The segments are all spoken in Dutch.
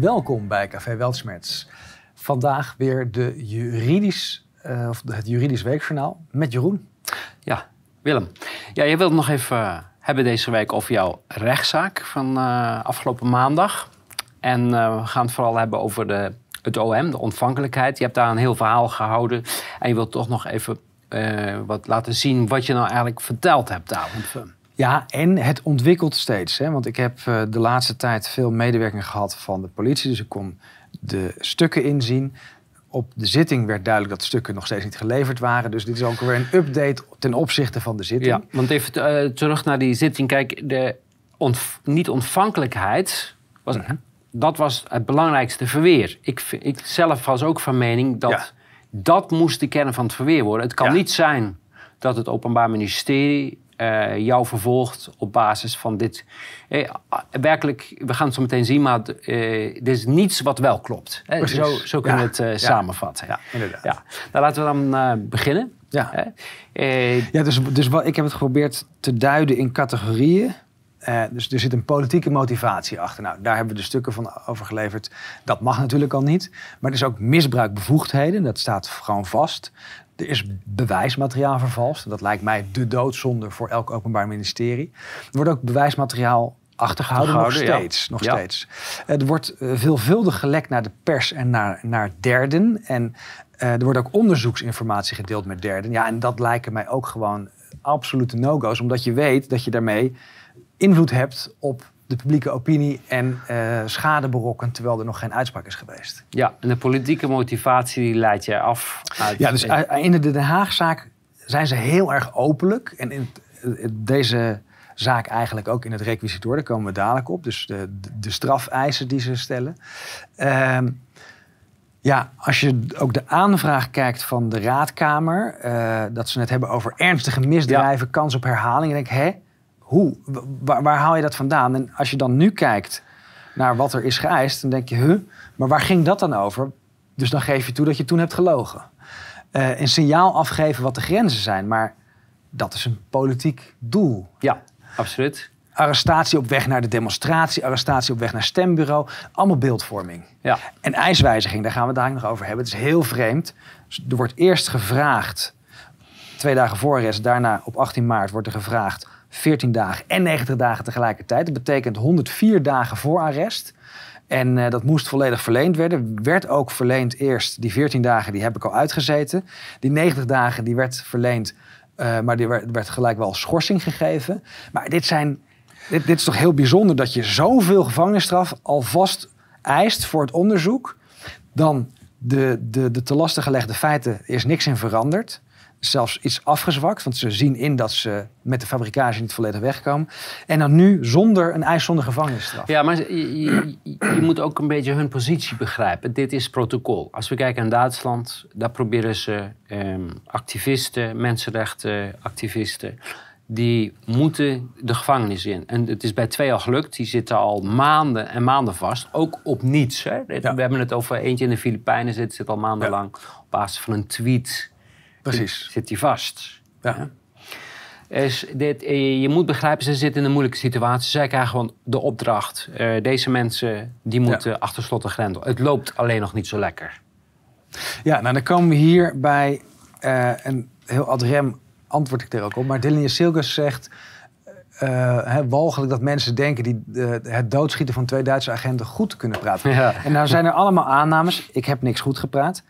Welkom bij Café Weltschmerz. Vandaag weer de juridisch, uh, of het juridisch weekjournaal met Jeroen. Ja, Willem. Ja, je wilt nog even uh, hebben deze week over jouw rechtszaak van uh, afgelopen maandag. En we gaan het vooral hebben over de, het OM, de ontvankelijkheid. Je hebt daar een heel verhaal gehouden. En je wilt toch nog even wat laten zien wat je nou eigenlijk verteld hebt daar. Ja, en het ontwikkelt steeds. Hè? Want ik heb uh, de laatste tijd veel medewerking gehad van de politie. Dus ik kon de stukken inzien. Op de zitting werd duidelijk dat stukken nog steeds niet geleverd waren. Dus dit is ook weer een update ten opzichte van de zitting. Ja, want even uh, terug naar die zitting. Kijk, de niet-ontvankelijkheid, was, mm -hmm. dat was het belangrijkste verweer. Ik, ik zelf was ook van mening dat ja. dat moest de kern van het verweer worden. Het kan ja. niet zijn dat het Openbaar Ministerie uh, jou vervolgt op basis van dit. Eh, werkelijk, we gaan het zo meteen zien, maar uh, er is niets wat wel klopt. Eh, zo, zo kunnen ja. we het ja. samenvatten. Ja, inderdaad. Ja. Nou, laten we dan beginnen. Ja, ja dus, dus wat, ik heb het geprobeerd te duiden in categorieën. dus er zit een politieke motivatie achter. Nou, daar hebben we de stukken van overgeleverd. Dat mag natuurlijk al niet. Maar er is ook misbruikbevoegdheden. Dat staat gewoon vast. Er is bewijsmateriaal vervalst. Dat lijkt mij de doodzonde voor elk openbaar ministerie. Er wordt ook bewijsmateriaal achtergehouden, nog steeds. Nog ja. steeds. Er wordt uh, veelvuldig gelekt naar de pers en naar, naar derden. En uh, er wordt ook onderzoeksinformatie gedeeld met derden. Ja, en dat lijken mij ook gewoon absolute no-go's. Omdat je weet dat je daarmee invloed hebt op de publieke opinie en uh, schade berokken terwijl er nog geen uitspraak is geweest. Ja, en de politieke motivatie leidt je af. Uit ja, dus in de Den Haagzaak zijn ze heel erg openlijk. En in deze zaak eigenlijk ook in het requisitoor, daar komen we dadelijk op. Dus de, de strafeisen die ze stellen. Uh, ja, als je ook de aanvraag kijkt van de raadkamer, uh, dat ze het hebben over ernstige misdrijven, ja. kans op herhaling. En denk ik, hè, hoe? Waar, waar, haal je dat vandaan? En als je dan nu kijkt naar wat er is geëist, dan denk je, huh, maar waar ging dat dan over? Dus dan geef je toe dat je toen hebt gelogen. Uh, een signaal afgeven wat de grenzen zijn, maar dat is een politiek doel. Ja, absoluut. Arrestatie op weg naar de demonstratie, arrestatie op weg naar stembureau, allemaal beeldvorming. Ja. En eiswijziging, daar gaan we het daar nog over hebben. Het is heel vreemd. Dus er wordt eerst gevraagd, twee dagen voor arrest, daarna op 18 maart wordt er gevraagd 14 dagen en 90 dagen tegelijkertijd. Dat betekent 104 dagen voor arrest. En uh, dat moest volledig verleend worden. Werd ook verleend eerst. Die 14 dagen die heb ik al uitgezeten. Die 90 dagen die werd verleend. Uh, maar die werd, werd, gelijk wel schorsing gegeven. Maar dit, zijn, dit, is toch heel bijzonder dat je zoveel gevangenisstraf alvast eist voor het onderzoek. Dan de, de, de te lastig gelegde feiten is niks in veranderd zelfs iets afgezwakt. Want ze zien in dat ze met de fabrikage niet volledig wegkomen. En dan nu zonder een eis zonder gevangenisstraf. Ja, maar je, je, je, moet ook een beetje hun positie begrijpen. Dit is protocol. Als we kijken naar Duitsland, daar proberen ze eh, activisten, mensenrechtenactivisten... die moeten de gevangenis in. En het is bij twee al gelukt. Die zitten al maanden en maanden vast. Ook op niets. Hè? Ja. We hebben het over eentje in de Filipijnen zit, zit al maandenlang... Ja. op basis van een tweet Precies. Zit hij vast. Ja. Is dit, eh, je moet begrijpen, ze zitten in een moeilijke situatie. Zij krijgen gewoon de opdracht. Uh, deze mensen die moeten ja. achter slot en grendel. Het loopt alleen nog niet zo lekker. Ja, nou dan komen we hier bij uh, een heel ad rem antwoord ik er ook op. Maar Dylan Silgers zegt... Uh, walgelijk dat mensen denken die uh, het doodschieten van twee Duitse agenten goed kunnen praten. Ja. En nou zijn er allemaal aannames. Ik heb niks goed gepraat.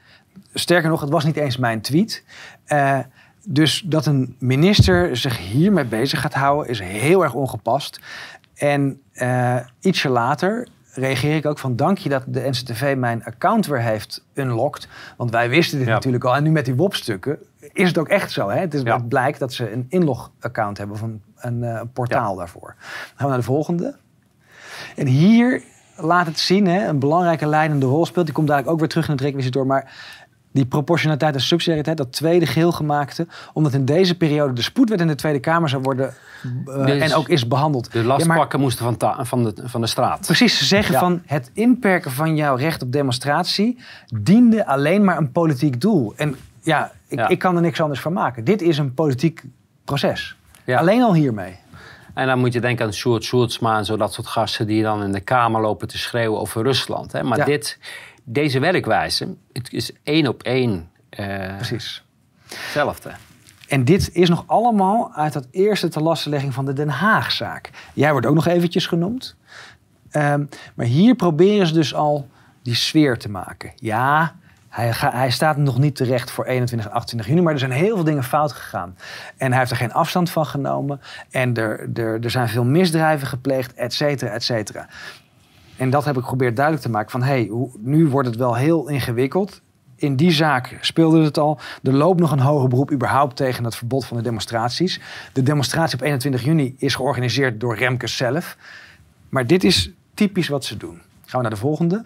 Sterker nog, het was niet eens mijn tweet. Uh, dus dat een minister zich hiermee bezig gaat houden, is heel erg ongepast. En uh, ietsje later reageer ik ook van dank je dat de NCTV mijn account weer heeft unlocked. Want wij wisten dit ja. natuurlijk al. En nu met die WOP-stukken is het ook echt zo. Hè? Het, is, ja. het blijkt dat ze een inlog-account hebben of een, een uh, portaal ja. daarvoor. Dan gaan we naar de volgende. En hier laat het zien, hè, een belangrijke leidende rol speelt. Die komt dadelijk ook weer terug in het requisitor. Maar die proportionaliteit en subsidiariteit, dat tweede geel gemaakte, omdat in deze periode de spoedwet in de Tweede Kamer zou worden uh, dus en ook is behandeld. De lastpakken ja, moesten van, van, de, van de straat. Precies, ze zeggen ja. van het inperken van jouw recht op demonstratie diende alleen maar een politiek doel. En ja, ik, ja. ik kan er niks anders van maken. Dit is een politiek proces. Alleen al hiermee. En dan moet je denken aan Sjoerd Sjoerdsma en zo, dat soort gasten die dan in de Kamer lopen te schreeuwen over Rusland. Hè. Maar dit, deze werkwijze, het is één op één eh, Precies. hetzelfde. En dit is nog allemaal uit dat eerste telastelegging van de Den Haagzaak. Jij wordt ook nog eventjes genoemd. Ehm, maar hier proberen ze dus al die sfeer te maken. Ja, hij, ga- hij staat nog niet terecht voor 21 en 28 juni, maar er zijn heel veel dingen fout gegaan. En hij heeft er geen afstand van genomen. En er, er, er zijn veel misdrijven gepleegd, et cetera, et cetera. En dat heb ik geprobeerd duidelijk te maken van... hé, hey, nu wordt het wel heel ingewikkeld. In die zaak speelde het al. Er loopt nog een hoger beroep überhaupt tegen het verbod van de demonstraties. De demonstratie op 21 juni is georganiseerd door Remkes zelf. Maar dit is typisch wat ze doen. Gaan we naar de volgende.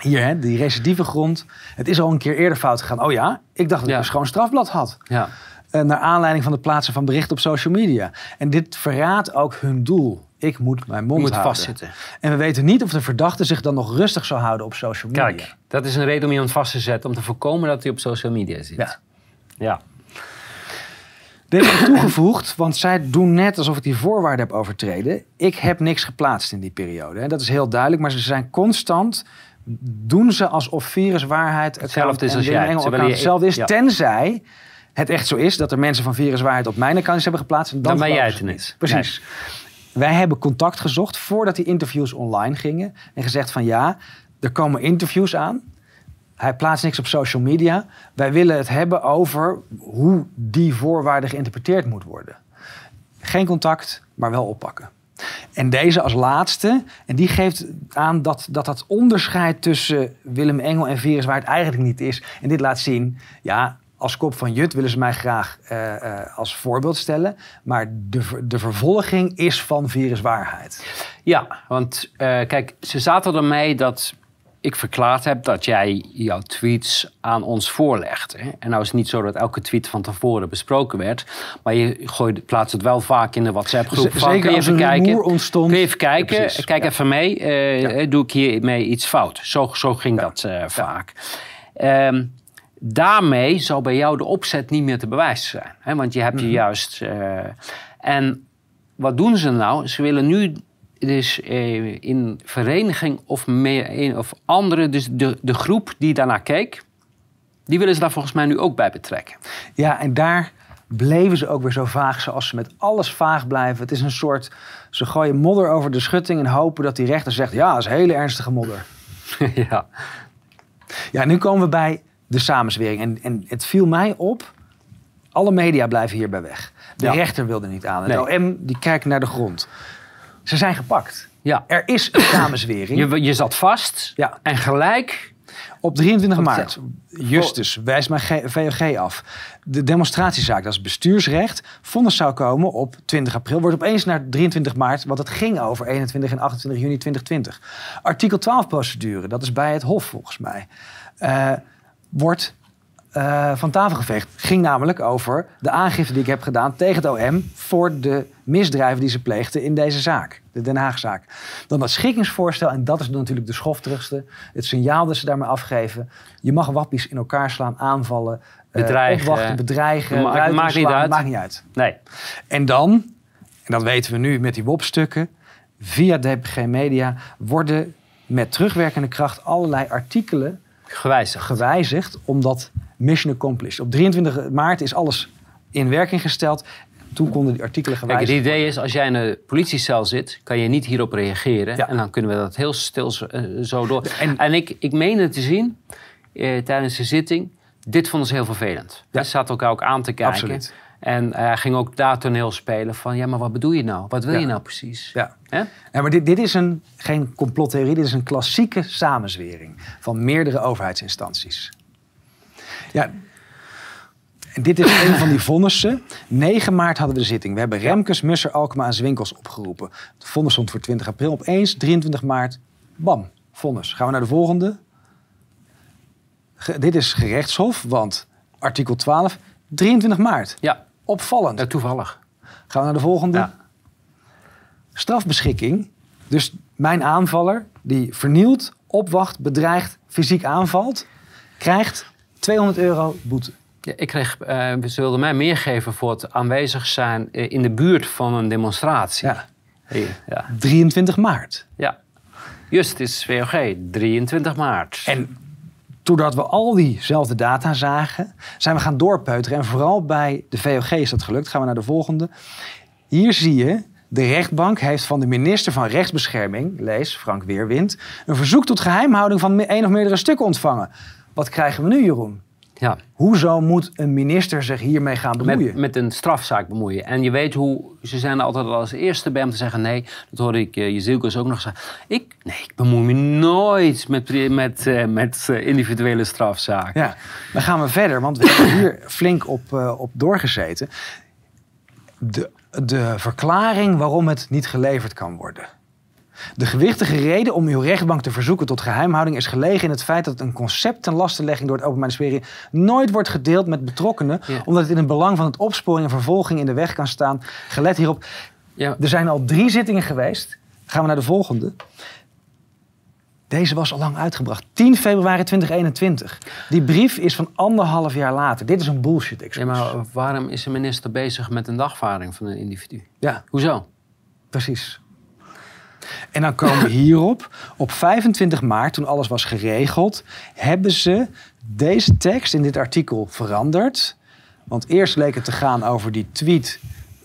Hier, hè, die recidieve grond. Het is al een keer eerder fout gegaan. Oh ja, ik dacht dat Ja. ik een schoon strafblad had. Ja. Eh, naar aanleiding van het plaatsen van berichten op social media. En dit verraadt ook hun doel. Ik moet mijn mond moet houden. vastzitten. En we weten niet of de verdachte zich dan nog rustig zou houden op social media. Kijk, dat is een reden om iemand vast te zetten om te voorkomen dat hij op social media zit. Ja. ja. Ik toegevoegd, want zij doen net alsof ik die voorwaarden heb overtreden. Ik heb niks geplaatst in die periode. hè. Dat is heel duidelijk, maar ze zijn constant... doen ze alsof viruswaarheid... Hetzelfde is en als jij, Engel account hetzelfde is. ja. Tenzij het echt zo is dat er mensen van viruswaarheid op mijn account hebben geplaatst. En dan Dan ben jij het niet. niet. Precies. Wij hebben contact gezocht voordat die interviews online gingen. En gezegd van ja, er komen interviews aan. Hij plaatst niks op social media. Wij willen het hebben over hoe die voorwaarde geïnterpreteerd moet worden. Geen contact, maar wel oppakken. En deze als laatste, en die geeft aan dat dat, dat onderscheid tussen Willem Engel en Viruswaard eigenlijk niet is. En dit laat zien, ja, als kop van Jut willen ze mij graag eh, eh, als voorbeeld stellen. Maar de, de vervolging is van viruswaarheid. Ja, want eh, kijk, ze zaten ermee dat ik verklaard heb dat jij jouw tweets aan ons voorlegt. Hè? En nou is het niet zo dat elke tweet van tevoren besproken werd. Maar je gooit, plaatst het wel vaak in de WhatsApp-groep. Zeker kun je als even kijken? rumoer ontstond. Kun je even kijken? Ja, precies. Kijk Ja. even mee. Ja. Doe ik hiermee iets fout? Zo, zo ging dat vaak. Ehm, daarmee zou bij jou de opzet niet meer te bewijzen zijn. Hè? Want je hebt Mhm. je juist... eh, en wat doen ze nou? Ze willen nu dus eh, in vereniging of, meer, of andere... Dus de, de groep die daarnaar keek... die willen ze daar volgens mij nu ook bij betrekken. Ja, en daar bleven ze ook weer zo vaag zoals ze met alles vaag blijven. Het is een soort, ze gooien modder over de schutting en hopen dat die rechter zegt, ja, dat is hele ernstige modder. ja. Ja, nu komen we bij de samenzwering. En, en het viel mij op, alle media blijven hierbij weg. De Ja. rechter wilde niet aan. Het Nee. OM die kijkt naar de grond. Ze zijn gepakt. ja. Er is een samenzwering. Je, je zat vast Ja. en gelijk... Op 23 Wat maart, Justus wijst mijn VOG af. De demonstratiezaak, dat is bestuursrecht, vonnis zou komen op 20 april. Wordt opeens naar 23 maart, want het ging over 21 en 28 juni 2020. Artikel 12 procedure, dat is bij het Hof volgens mij, eh, wordt eh, van tafel geveegd. Ging namelijk over de aangifte die ik heb gedaan tegen het OM voor de misdrijven die ze pleegden in deze zaak, de Den Haagzaak. Dan dat schikkingsvoorstel, en dat is natuurlijk de schofterigste, het signaal dat ze daarmee afgeven. Je mag wappies in elkaar slaan, aanvallen, eh, Bedreigen. opwachten, bedreigen, Ma- maakt niet uit. maakt niet uit. Nee. En dan, en dat weten we nu met die WOP-stukken, via DPG Media worden met terugwerkende kracht allerlei artikelen Gewijzigd. gewijzigd, omdat mission accomplished. Op 23 maart is alles in werking gesteld. Toen konden die artikelen Kijk, het gewijzigd idee is, als jij in een politiecel zit, kan je niet hierop reageren. Ja. En dan kunnen we dat heel stil zo, eh, zo door. En- En, ik, ik meende te zien, eh, tijdens de zitting, dit vonden ze heel vervelend. Ja. Ze zaten elkaar ook aan te kijken. Absoluut. En hij ging ook daar toneel spelen van, ja, maar wat bedoel je nou? Wat wil Ja. je nou precies? Ja. Ja, maar dit, dit is een, geen complottheorie, dit is een klassieke samenzwering van meerdere overheidsinstanties. Ja, en dit is een van die vonnissen. 9 maart hadden we de zitting. We hebben Remkes, Musser, Alkema en Zwinkels opgeroepen. Het vonnis stond voor 20 april. Opeens, 23 maart, bam, vonnis. Gaan we naar de volgende. Ge- dit is gerechtshof, want artikel 12, 23 maart. Ja, Opvallend. eh, toevallig. Gaan we naar de volgende. Ja. Strafbeschikking. Dus mijn aanvaller die vernielt, opwacht, bedreigt, fysiek aanvalt, krijgt 200 euro boete. Ja, ik kreeg, uh, ze wilden mij meer geven voor het aanwezig zijn eh, in de buurt van een demonstratie. Ja. Ja. 23 maart. ja. Just, het is VOG, 23 maart. En doordat we al diezelfde data zagen, zijn we gaan doorpeuteren. En vooral bij de VOG is dat gelukt. Gaan we naar de volgende. Hier zie je, de rechtbank heeft van de minister van Rechtsbescherming, lees Frank Weerwind, een verzoek tot geheimhouding van één of meerdere stukken ontvangen. Wat krijgen we nu, Jeroen? Ja. Hoezo moet een minister zich hiermee gaan bemoeien? Met, met een strafzaak bemoeien. En je weet hoe, ze zijn altijd als eerste bij om te zeggen... nee, dat hoorde ik uh, Jezielkes ook nog zeggen. Ik, nee, ik bemoei me nooit met, met, uh, met uh, individuele strafzaken. Ja, dan gaan we verder, want we hebben hier flink op, op doorgezeten. De, de verklaring waarom het niet geleverd kan worden. De gewichtige reden om uw rechtbank te verzoeken tot geheimhouding is gelegen in het feit dat een concept ten lastenlegging door het Openbaar Ministerie nooit wordt gedeeld met betrokkenen, Ja. omdat het in het belang van het opsporing en vervolging in de weg kan staan. Gelet hierop, Ja, er zijn al drie zittingen geweest. Gaan we naar de volgende. Deze was al lang uitgebracht. 10 februari 2021. Die brief is van anderhalf jaar later. Dit is een bullshit ja, maar waarom is een minister bezig met een dagvaarding van een individu? ja, Hoezo? precies. En dan komen we hierop. Op 25 maart, toen alles was geregeld, hebben ze deze tekst in dit artikel veranderd. Want eerst leek het te gaan over die tweet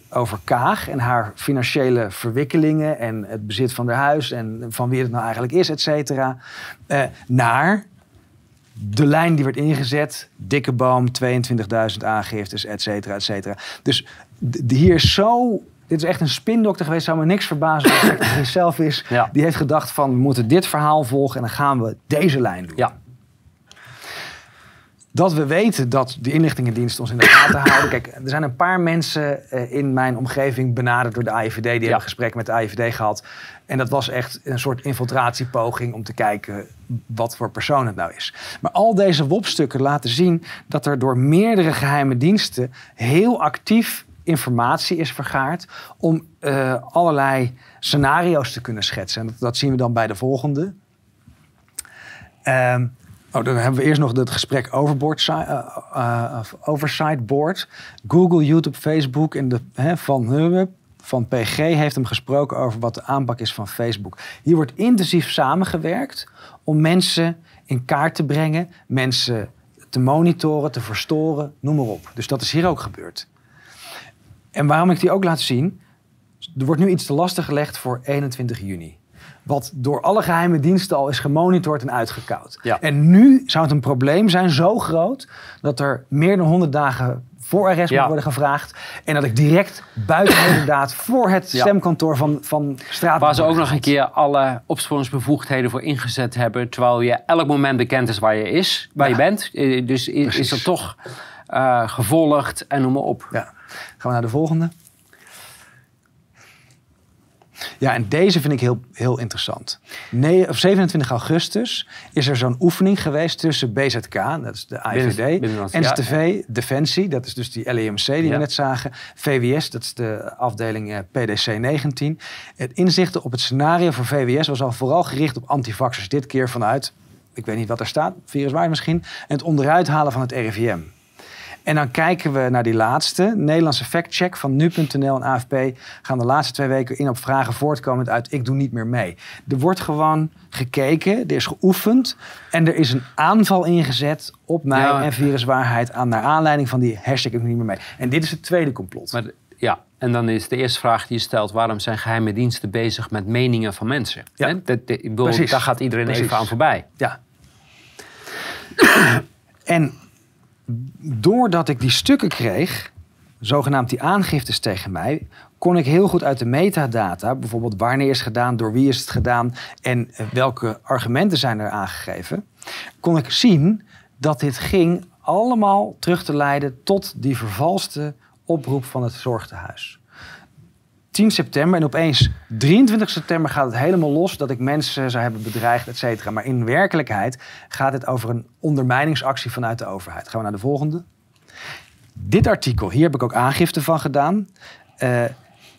over Kaag en haar financiële verwikkelingen en het bezit van haar huis en van wie het nou eigenlijk is, et cetera. Eh, naar de lijn die werd ingezet, dikke boom, 22.000 aangiftes, et cetera, et cetera. Dus hier is zo... Dit is echt een spindokter geweest, zou me niks verbazen als het zelf is. Ja. Die heeft gedacht van, we moeten dit verhaal volgen en dan gaan we deze lijn doen. Ja. Dat we weten dat de inlichtingendienst ons in de gaten houden. Kijk, er zijn een paar mensen eh, in mijn omgeving benaderd door de AIVD. Die hebben gesprek met de AIVD gehad. En dat was echt een soort infiltratiepoging om te kijken wat voor persoon het nou is. Maar al deze WOP-stukken laten zien dat er door meerdere geheime diensten heel actief informatie is vergaard om eh, allerlei scenario's te kunnen schetsen. En dat, zien we dan bij de volgende. Ehm, oh, dan hebben we eerst nog het gesprek overboard, of oversight board. Google, YouTube, Facebook en de, van van PG heeft hem gesproken over wat de aanpak is van Facebook. Hier wordt intensief samengewerkt om mensen in kaart te brengen, mensen te monitoren, te verstoren, noem maar op. Dus dat is hier ook gebeurd. En waarom ik die ook laat zien, er wordt nu iets te lastig gelegd voor 21 juni. Wat door alle geheime diensten al is gemonitord en uitgekoud. Ja. En nu zou het een probleem zijn, zo groot, dat er meer dan 100 dagen voor arrest Ja. moet worden gevraagd. En dat ik direct buiten inderdaad voor het Ja. stemkantoor van, van straat. Waar ze ook nog een keer alle opsporingsbevoegdheden voor ingezet hebben. Terwijl je elk moment bekend is waar je is, waar Ja. je bent. Eh, Dus is Precies. er toch eh, gevolgd en noem maar op. Ja. Gaan we naar de volgende. Ja, en deze vind ik heel, heel interessant. Nee, op 27 augustus is er zo'n oefening geweest tussen BZK, dat is de AIVD, NSTV, Defensie, dat is dus die LEMC die we net zagen, VWS, dat is de afdeling eh, PDC 19. Het inzichten op het scenario voor VWS was al vooral gericht op antivaxers. Dit keer vanuit, ik weet niet wat er staat, viruswaard misschien, en het onderuit halen van het RIVM. En dan kijken we naar die laatste. Nederlandse factcheck van nu.nl en AFP gaan de laatste twee weken in op vragen voortkomend uit ik doe niet meer mee. Er wordt gewoon gekeken, er is geoefend en er is een aanval ingezet op mij Ja. en viruswaarheid aan naar aanleiding van die hashtag ik doe niet meer mee. En dit is het tweede complot. Maar ja, en dan is de eerste vraag die je stelt: waarom zijn geheime diensten bezig met meningen van mensen? Ja. Dat, dat- ik bedoel, Precies. daar gaat iedereen Precies. even aan voorbij. Ja. en doordat ik die stukken kreeg, zogenaamd die aangiftes tegen mij, kon ik heel goed uit de metadata, bijvoorbeeld wanneer is het gedaan, door wie is het gedaan en eh, welke argumenten zijn er aangegeven, kon ik zien dat dit ging allemaal terug te leiden tot die vervalste oproep van het zorgtehuis. 10 september en opeens 23 september gaat het helemaal los dat ik mensen zou hebben bedreigd, et cetera. Maar in werkelijkheid gaat het over een ondermijningsactie vanuit de overheid. Gaan we naar de volgende. Dit artikel, hier heb ik ook aangifte van gedaan. Eh,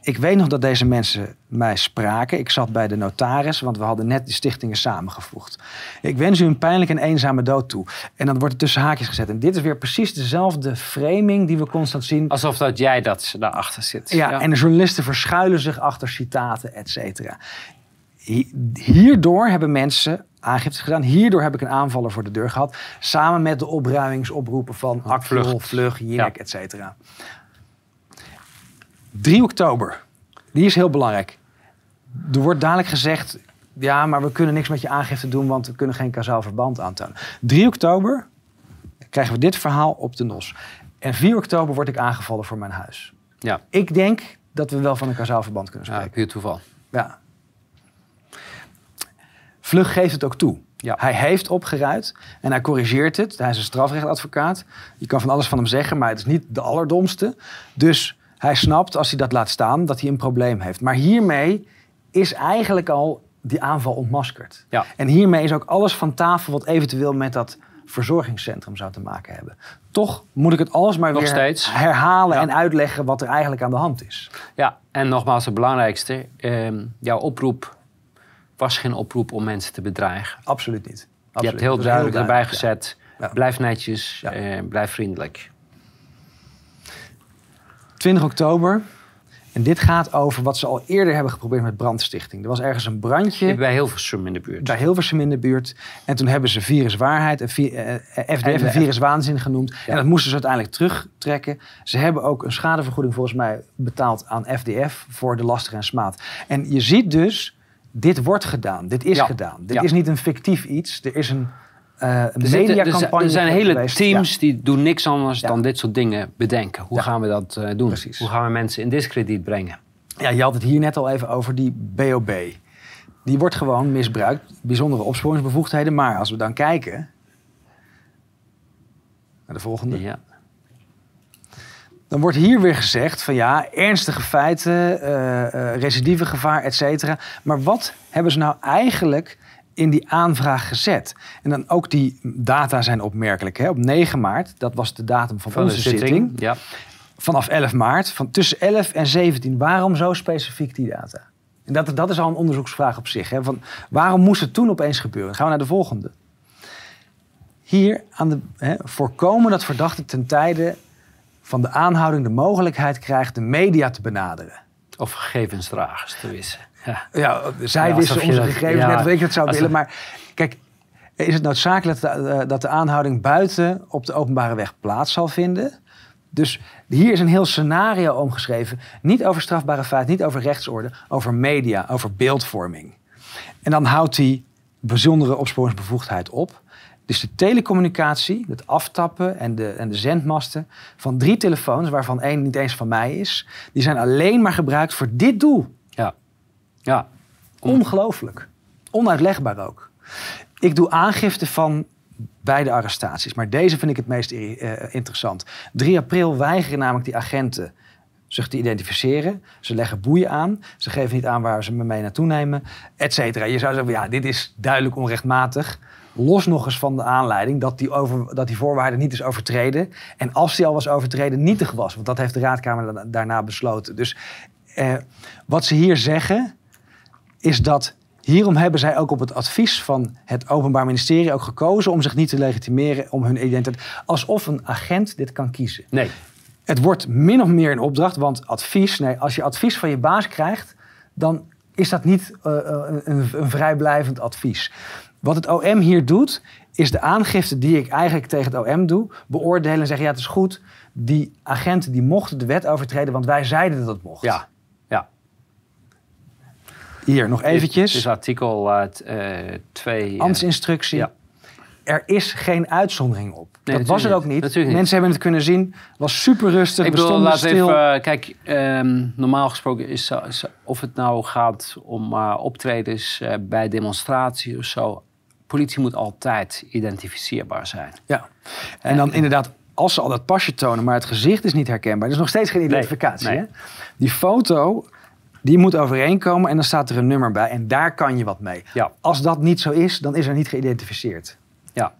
Ik weet nog dat deze mensen mij spraken. Ik zat bij de notaris, want we hadden net die stichtingen samengevoegd. Ik wens u een pijnlijke en eenzame dood toe. En dan wordt het tussen haakjes gezet. En dit is weer precies dezelfde framing die we constant zien. Alsof dat jij dat daarachter zit. Ja, en de journalisten verschuilen zich achter citaten, et cetera. Hi- Hierdoor hebben mensen aangifte gedaan. Hierdoor heb ik een aanvaller voor de deur gehad. Samen met de opruimingsoproepen van Akvlug. Vlug, Jinek, Ja. et cetera. 3 oktober. Die is heel belangrijk. Er wordt dadelijk gezegd... ja, maar we kunnen niks met je aangifte doen... want we kunnen geen kausaal verband aantonen. 3 oktober krijgen we dit verhaal op de nos. En 4 oktober word ik aangevallen voor mijn huis. Ja, Ik denk dat we wel van een kausaal verband kunnen ja spreken. puur toeval. Ja. Vlug geeft het ook toe. Ja. Hij heeft opgeruid en hij corrigeert het. Hij is een strafrechtadvocaat. Je kan van alles van hem zeggen, maar het is niet de allerdomste. Dus hij snapt als hij dat laat staan dat hij een probleem heeft. Maar hiermee is eigenlijk al die aanval ontmaskerd. Ja. En hiermee is ook alles van tafel wat eventueel met dat verzorgingscentrum zou te maken hebben. Toch moet ik het alles maar Nog weer steeds. herhalen Ja. en uitleggen wat er eigenlijk aan de hand is. Ja, en nogmaals het belangrijkste. ehm, jouw oproep was geen oproep om mensen te bedreigen. Absoluut niet. Je hebt heel duidelijk erbij duidelijk, ja. gezet. Ja. Blijf netjes, eh, blijf vriendelijk. 20 oktober. En dit gaat over wat ze al eerder hebben geprobeerd met brandstichting. Er was ergens een brandje Bij Hilversum in de buurt. bij Hilversum in de buurt. En toen hebben ze viruswaarheid en vi- eh, eh, FDF En en de- viruswaanzin genoemd. Ja. En dat moesten ze uiteindelijk terugtrekken. Ze hebben ook een schadevergoeding volgens mij betaald aan FDF voor de laster en smaad. En je ziet dus, dit wordt gedaan. Dit is Ja. gedaan. Dit Ja. is niet een fictief iets. Er is een, zijn- mediacampagne er zijn hele geweest. teams Ja. die doen niks anders Ja. dan dit soort dingen bedenken. Hoe Ja. gaan we dat eh, doen? Precies. Hoe gaan we mensen in discrediet brengen? Ja, je had het hier net al even over die BOB. Die wordt gewoon misbruikt, bijzondere opsporingsbevoegdheden. Maar als we dan kijken naar de volgende, Ja. dan wordt hier weer gezegd van ja, ernstige feiten, eh eh recidivegevaar, et cetera. Maar wat hebben ze nou eigenlijk in die aanvraag gezet? En dan ook die data zijn opmerkelijk. Hè? Op 9 maart, dat was de datum van, onze zitting. zitting. Ja. vanaf 11 maart, van tussen 11 en 17. Waarom zo specifiek die data? En dat, dat is al een onderzoeksvraag op zich. Hè? Van, waarom moest het toen opeens gebeuren? Dan gaan we naar de volgende. Hier aan de, hè, voorkomen dat verdachte ten tijde van de aanhouding de mogelijkheid krijgt de media te benaderen. Of gegevensdragers te wissen. Ja. Ja, zij wisten onze gegevens net, weet je het zou willen. Maar kijk, is het noodzakelijk dat de, dat de aanhouding buiten op de openbare weg plaats zal vinden? Dus hier is een heel scenario omgeschreven. Niet over strafbare feiten, niet over rechtsorde, over media, over beeldvorming. En dan houdt die bijzondere opsporingsbevoegdheid op. Dus de telecommunicatie, het aftappen en de, en de zendmasten van drie telefoons, waarvan één niet eens van mij is, die zijn alleen maar gebruikt voor dit doel. Ja. Ja. Ongelooflijk. Onuitlegbaar ook. Ik doe aangifte van beide arrestaties. Maar deze vind ik het meest eh, interessant. 3 april weigeren namelijk die agenten zich te identificeren. Ze leggen boeien aan. Ze geven niet aan waar ze me mee naartoe nemen. Et cetera. Je zou zeggen, ja, dit is duidelijk onrechtmatig. Los nog eens van de aanleiding dat die, over, dat die voorwaarde niet is overtreden. En als die al was overtreden, nietig was. Want dat heeft de Raadkamer da- daarna besloten. Dus eh, wat ze hier zeggen, is dat hierom hebben zij ook op het advies van het Openbaar Ministerie ook gekozen om zich niet te legitimeren om hun identiteit. Alsof een agent dit kan kiezen. Nee. Het wordt min of meer een opdracht, want advies, nee, als je advies van je baas krijgt, dan is dat niet eh, een, een, vrijblijvend advies. Wat het OM hier doet, is de aangifte die ik eigenlijk tegen het OM doe, beoordelen en zeggen: ja, het is goed. Die agenten die mochten de wet overtreden, want wij zeiden dat het mocht. Ja. Hier nog eventjes. Dit is artikel eh 2. Ambtsinstructie. ja. Er is geen uitzondering op. Nee, dat was er natuurlijk ook niet. niet. Natuurlijk niet. Mensen hebben het kunnen zien. was super rustig. Ik bedoel, laat stil. even. eh, kijk, ehm, normaal gesproken is, of het nou gaat om eh, optredens eh, bij demonstraties of zo. Politie moet altijd identificeerbaar zijn. Ja. En dan inderdaad, als ze al dat pasje tonen, maar het gezicht is niet herkenbaar. Er is nog steeds geen identificatie. nee. Hè? Die foto, die moet overeenkomen en dan staat er een nummer bij. En daar kan je wat mee. Ja. Als dat niet zo is, dan is er niet geïdentificeerd. Ja.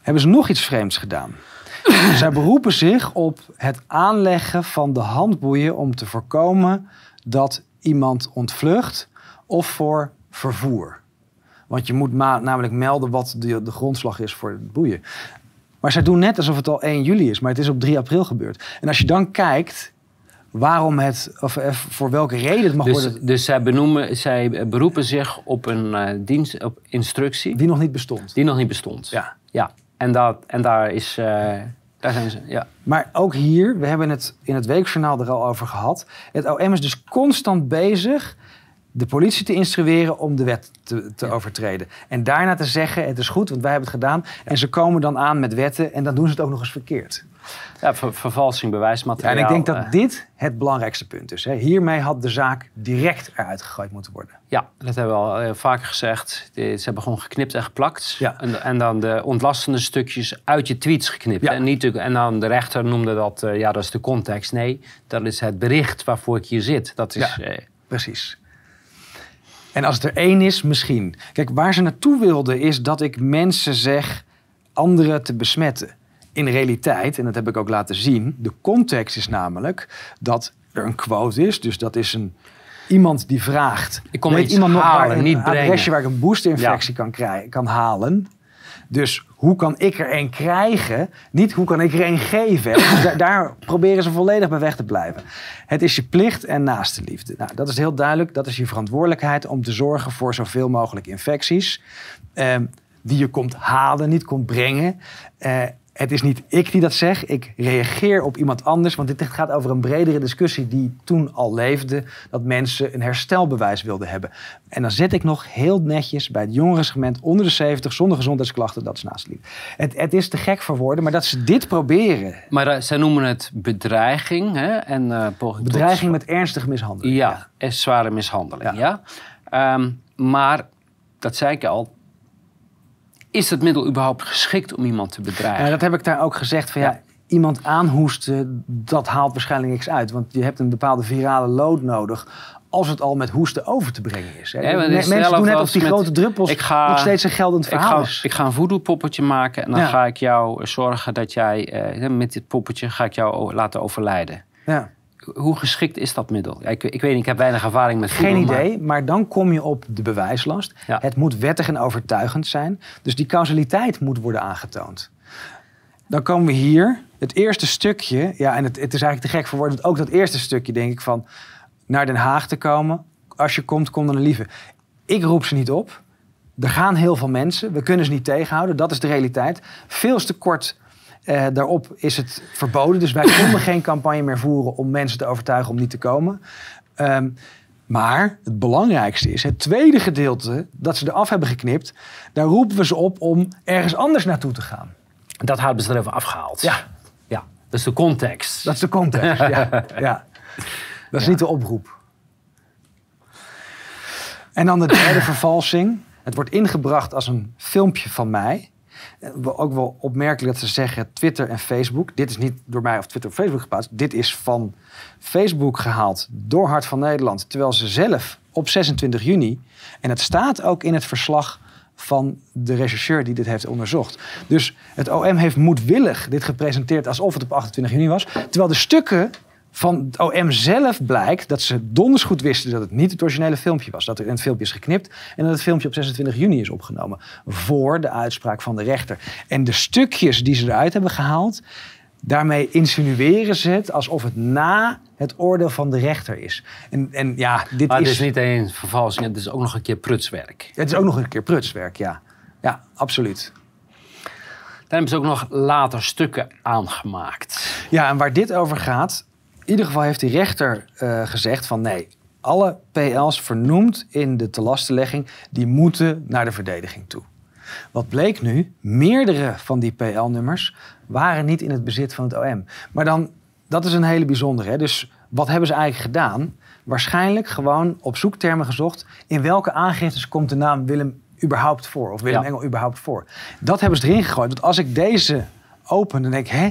Hebben ze nog iets vreemds gedaan? Zij beroepen zich op het aanleggen van de handboeien om te voorkomen dat iemand ontvlucht of voor vervoer. Want je moet namelijk melden wat de, de grondslag is voor het boeien. Maar zij doen net alsof het al 1 juli is, maar het is op 3 april gebeurd. En als je dan kijkt waarom het, of eh, voor welke reden het mag Dus, worden, dus zij, benoemen, zij beroepen zich op een eh, dienst, op instructie die nog niet bestond. die nog niet bestond. Ja. ja. En, dat, en daar is, eh, daar zijn ze, ja. Maar ook hier, we hebben het in het weekjournaal er al over gehad. Het OM is dus constant bezig de politie te instrueren om de wet te, te overtreden. En daarna te zeggen, het is goed, want wij hebben het gedaan. En ze komen dan aan met wetten en dan doen ze het ook nog eens verkeerd. ja ver- vervalsing Ja, bewijsmateriaal. en ik denk dat eh, dit het belangrijkste punt is. Hè. Hiermee had de zaak direct eruit gegooid moeten worden. Ja, dat hebben we al eh, vaker gezegd. Ze hebben gewoon geknipt en geplakt. Ja. En, en dan de ontlastende stukjes uit je tweets geknipt. En, niet, en dan de rechter noemde dat, eh, ja, dat is de context. Nee, dat is het bericht waarvoor ik hier zit. Dat is, Ja. eh, Precies. En als het er één is, misschien. Kijk, waar ze naartoe wilden is dat ik mensen zeg anderen te besmetten. In realiteit, en dat heb ik ook laten zien, de context is namelijk dat er een quote is. Dus dat is een, iemand die vraagt. Ik kom weet iemand nog halen, waar een niet adresje brengen. waar ik een boosterinfectie kan, krijgen, kan halen. Dus hoe kan ik er een krijgen? Niet hoe kan ik er een geven? Dus daar, proberen ze volledig bij weg te blijven. Het is je plicht en naaste liefde. Nou, dat is heel duidelijk. Dat is je verantwoordelijkheid om te zorgen voor zoveel mogelijk infecties. ehm, die je komt halen, niet komt brengen. Eh, het is niet ik die dat zeg. Ik reageer op iemand anders. Want dit gaat over een bredere discussie die toen al leefde. Dat mensen een herstelbewijs wilden hebben. En dan zet ik nog heel netjes bij het jongerensegment onder de 70 zonder gezondheidsklachten. Dat is naast liefde. Het, het is te gek voor woorden, maar dat ze dit proberen. maar eh, zij noemen het bedreiging. Hè? En, eh, poging tot- Bedreiging met ernstige mishandeling. Ja, en zware mishandeling. Ja. Ja. Ehm, maar, dat zei ik al. Is het middel überhaupt geschikt om iemand te bedreigen? En dat heb ik daar ook gezegd van ja. Ja. Iemand aanhoesten, dat haalt waarschijnlijk niks uit. Want je hebt een bepaalde virale lood nodig. Als het al met hoesten over te brengen is. Hè. Ja, Mensen doen net als of die met- grote druppels ik ga- nog steeds een geldend Ik verhaal ga, is. ik ga een voodoo-poppetje maken en dan Ja. ga ik jou zorgen dat jij eh, met dit poppetje ga ik jou laten overlijden. Ja. Hoe geschikt is dat middel? Ja, ik, ik weet niet, ik heb weinig ervaring met Geen maar- idee, maar dan kom je op de bewijslast. Ja. Het moet wettig en overtuigend zijn. Dus die causaliteit moet worden aangetoond. Dan komen we hier. Het eerste stukje, ja, en het, het is eigenlijk te gek voor woorden. Ook dat eerste stukje, denk ik, van naar Den Haag te komen. Als je komt, kom dan een lieve. Ik roep ze niet op. Er gaan heel veel mensen. We kunnen ze niet tegenhouden. Dat is de realiteit. Veel te kort eh, daarop is het verboden. Dus wij konden geen campagne meer voeren om mensen te overtuigen om niet te komen. Ehm, maar het belangrijkste is het tweede gedeelte dat ze eraf hebben geknipt. Daar roepen we ze op om ergens anders naartoe te gaan. Dat hebben ze er even afgehaald. Ja. ja. Dat is de context. Dat is de context. ja. ja. Dat is niet de oproep. En dan de derde vervalsing. Het wordt ingebracht als een filmpje van mij. Eh, Ook wel opmerkelijk dat ze zeggen Twitter en Facebook. Dit is niet door mij of Twitter of Facebook geplaatst. Dit is van Facebook gehaald door Hart van Nederland. Terwijl ze zelf op 26 juni... en het staat ook in het verslag van de rechercheur die dit heeft onderzocht. Dus het OM heeft moedwillig dit gepresenteerd alsof het op 28 juni was. Terwijl de stukken van het OM zelf blijkt dat ze donders goed wisten dat het niet het originele filmpje was. Dat er een filmpje is geknipt en dat het filmpje op 26 juni is opgenomen. Voor de uitspraak van de rechter. En de stukjes die ze eruit hebben gehaald, daarmee insinueren ze het alsof het na het oordeel van de rechter is. En, en ja, dit Maar het is, is niet eens vervalsing, het is ook nog een keer prutswerk. het is ook nog een keer prutswerk, ja. Ja, absoluut. Daar hebben ze ook nog later stukken aangemaakt. Ja, en waar dit over gaat, ieder geval heeft die rechter eh, gezegd van nee, alle PL's vernoemd in de telastenlegging, die moeten naar de verdediging toe. Wat bleek nu? Meerdere van die PL-nummers waren niet in het bezit van het OM. Maar dan, dat is een hele bijzondere. Hè? Dus wat hebben ze eigenlijk gedaan? Waarschijnlijk gewoon op zoektermen gezocht. In welke aangiftes komt de naam Willem überhaupt voor? Of Willem Ja. Engel überhaupt voor? Dat hebben ze erin gegooid. Want als ik deze open, dan denk ik, hè?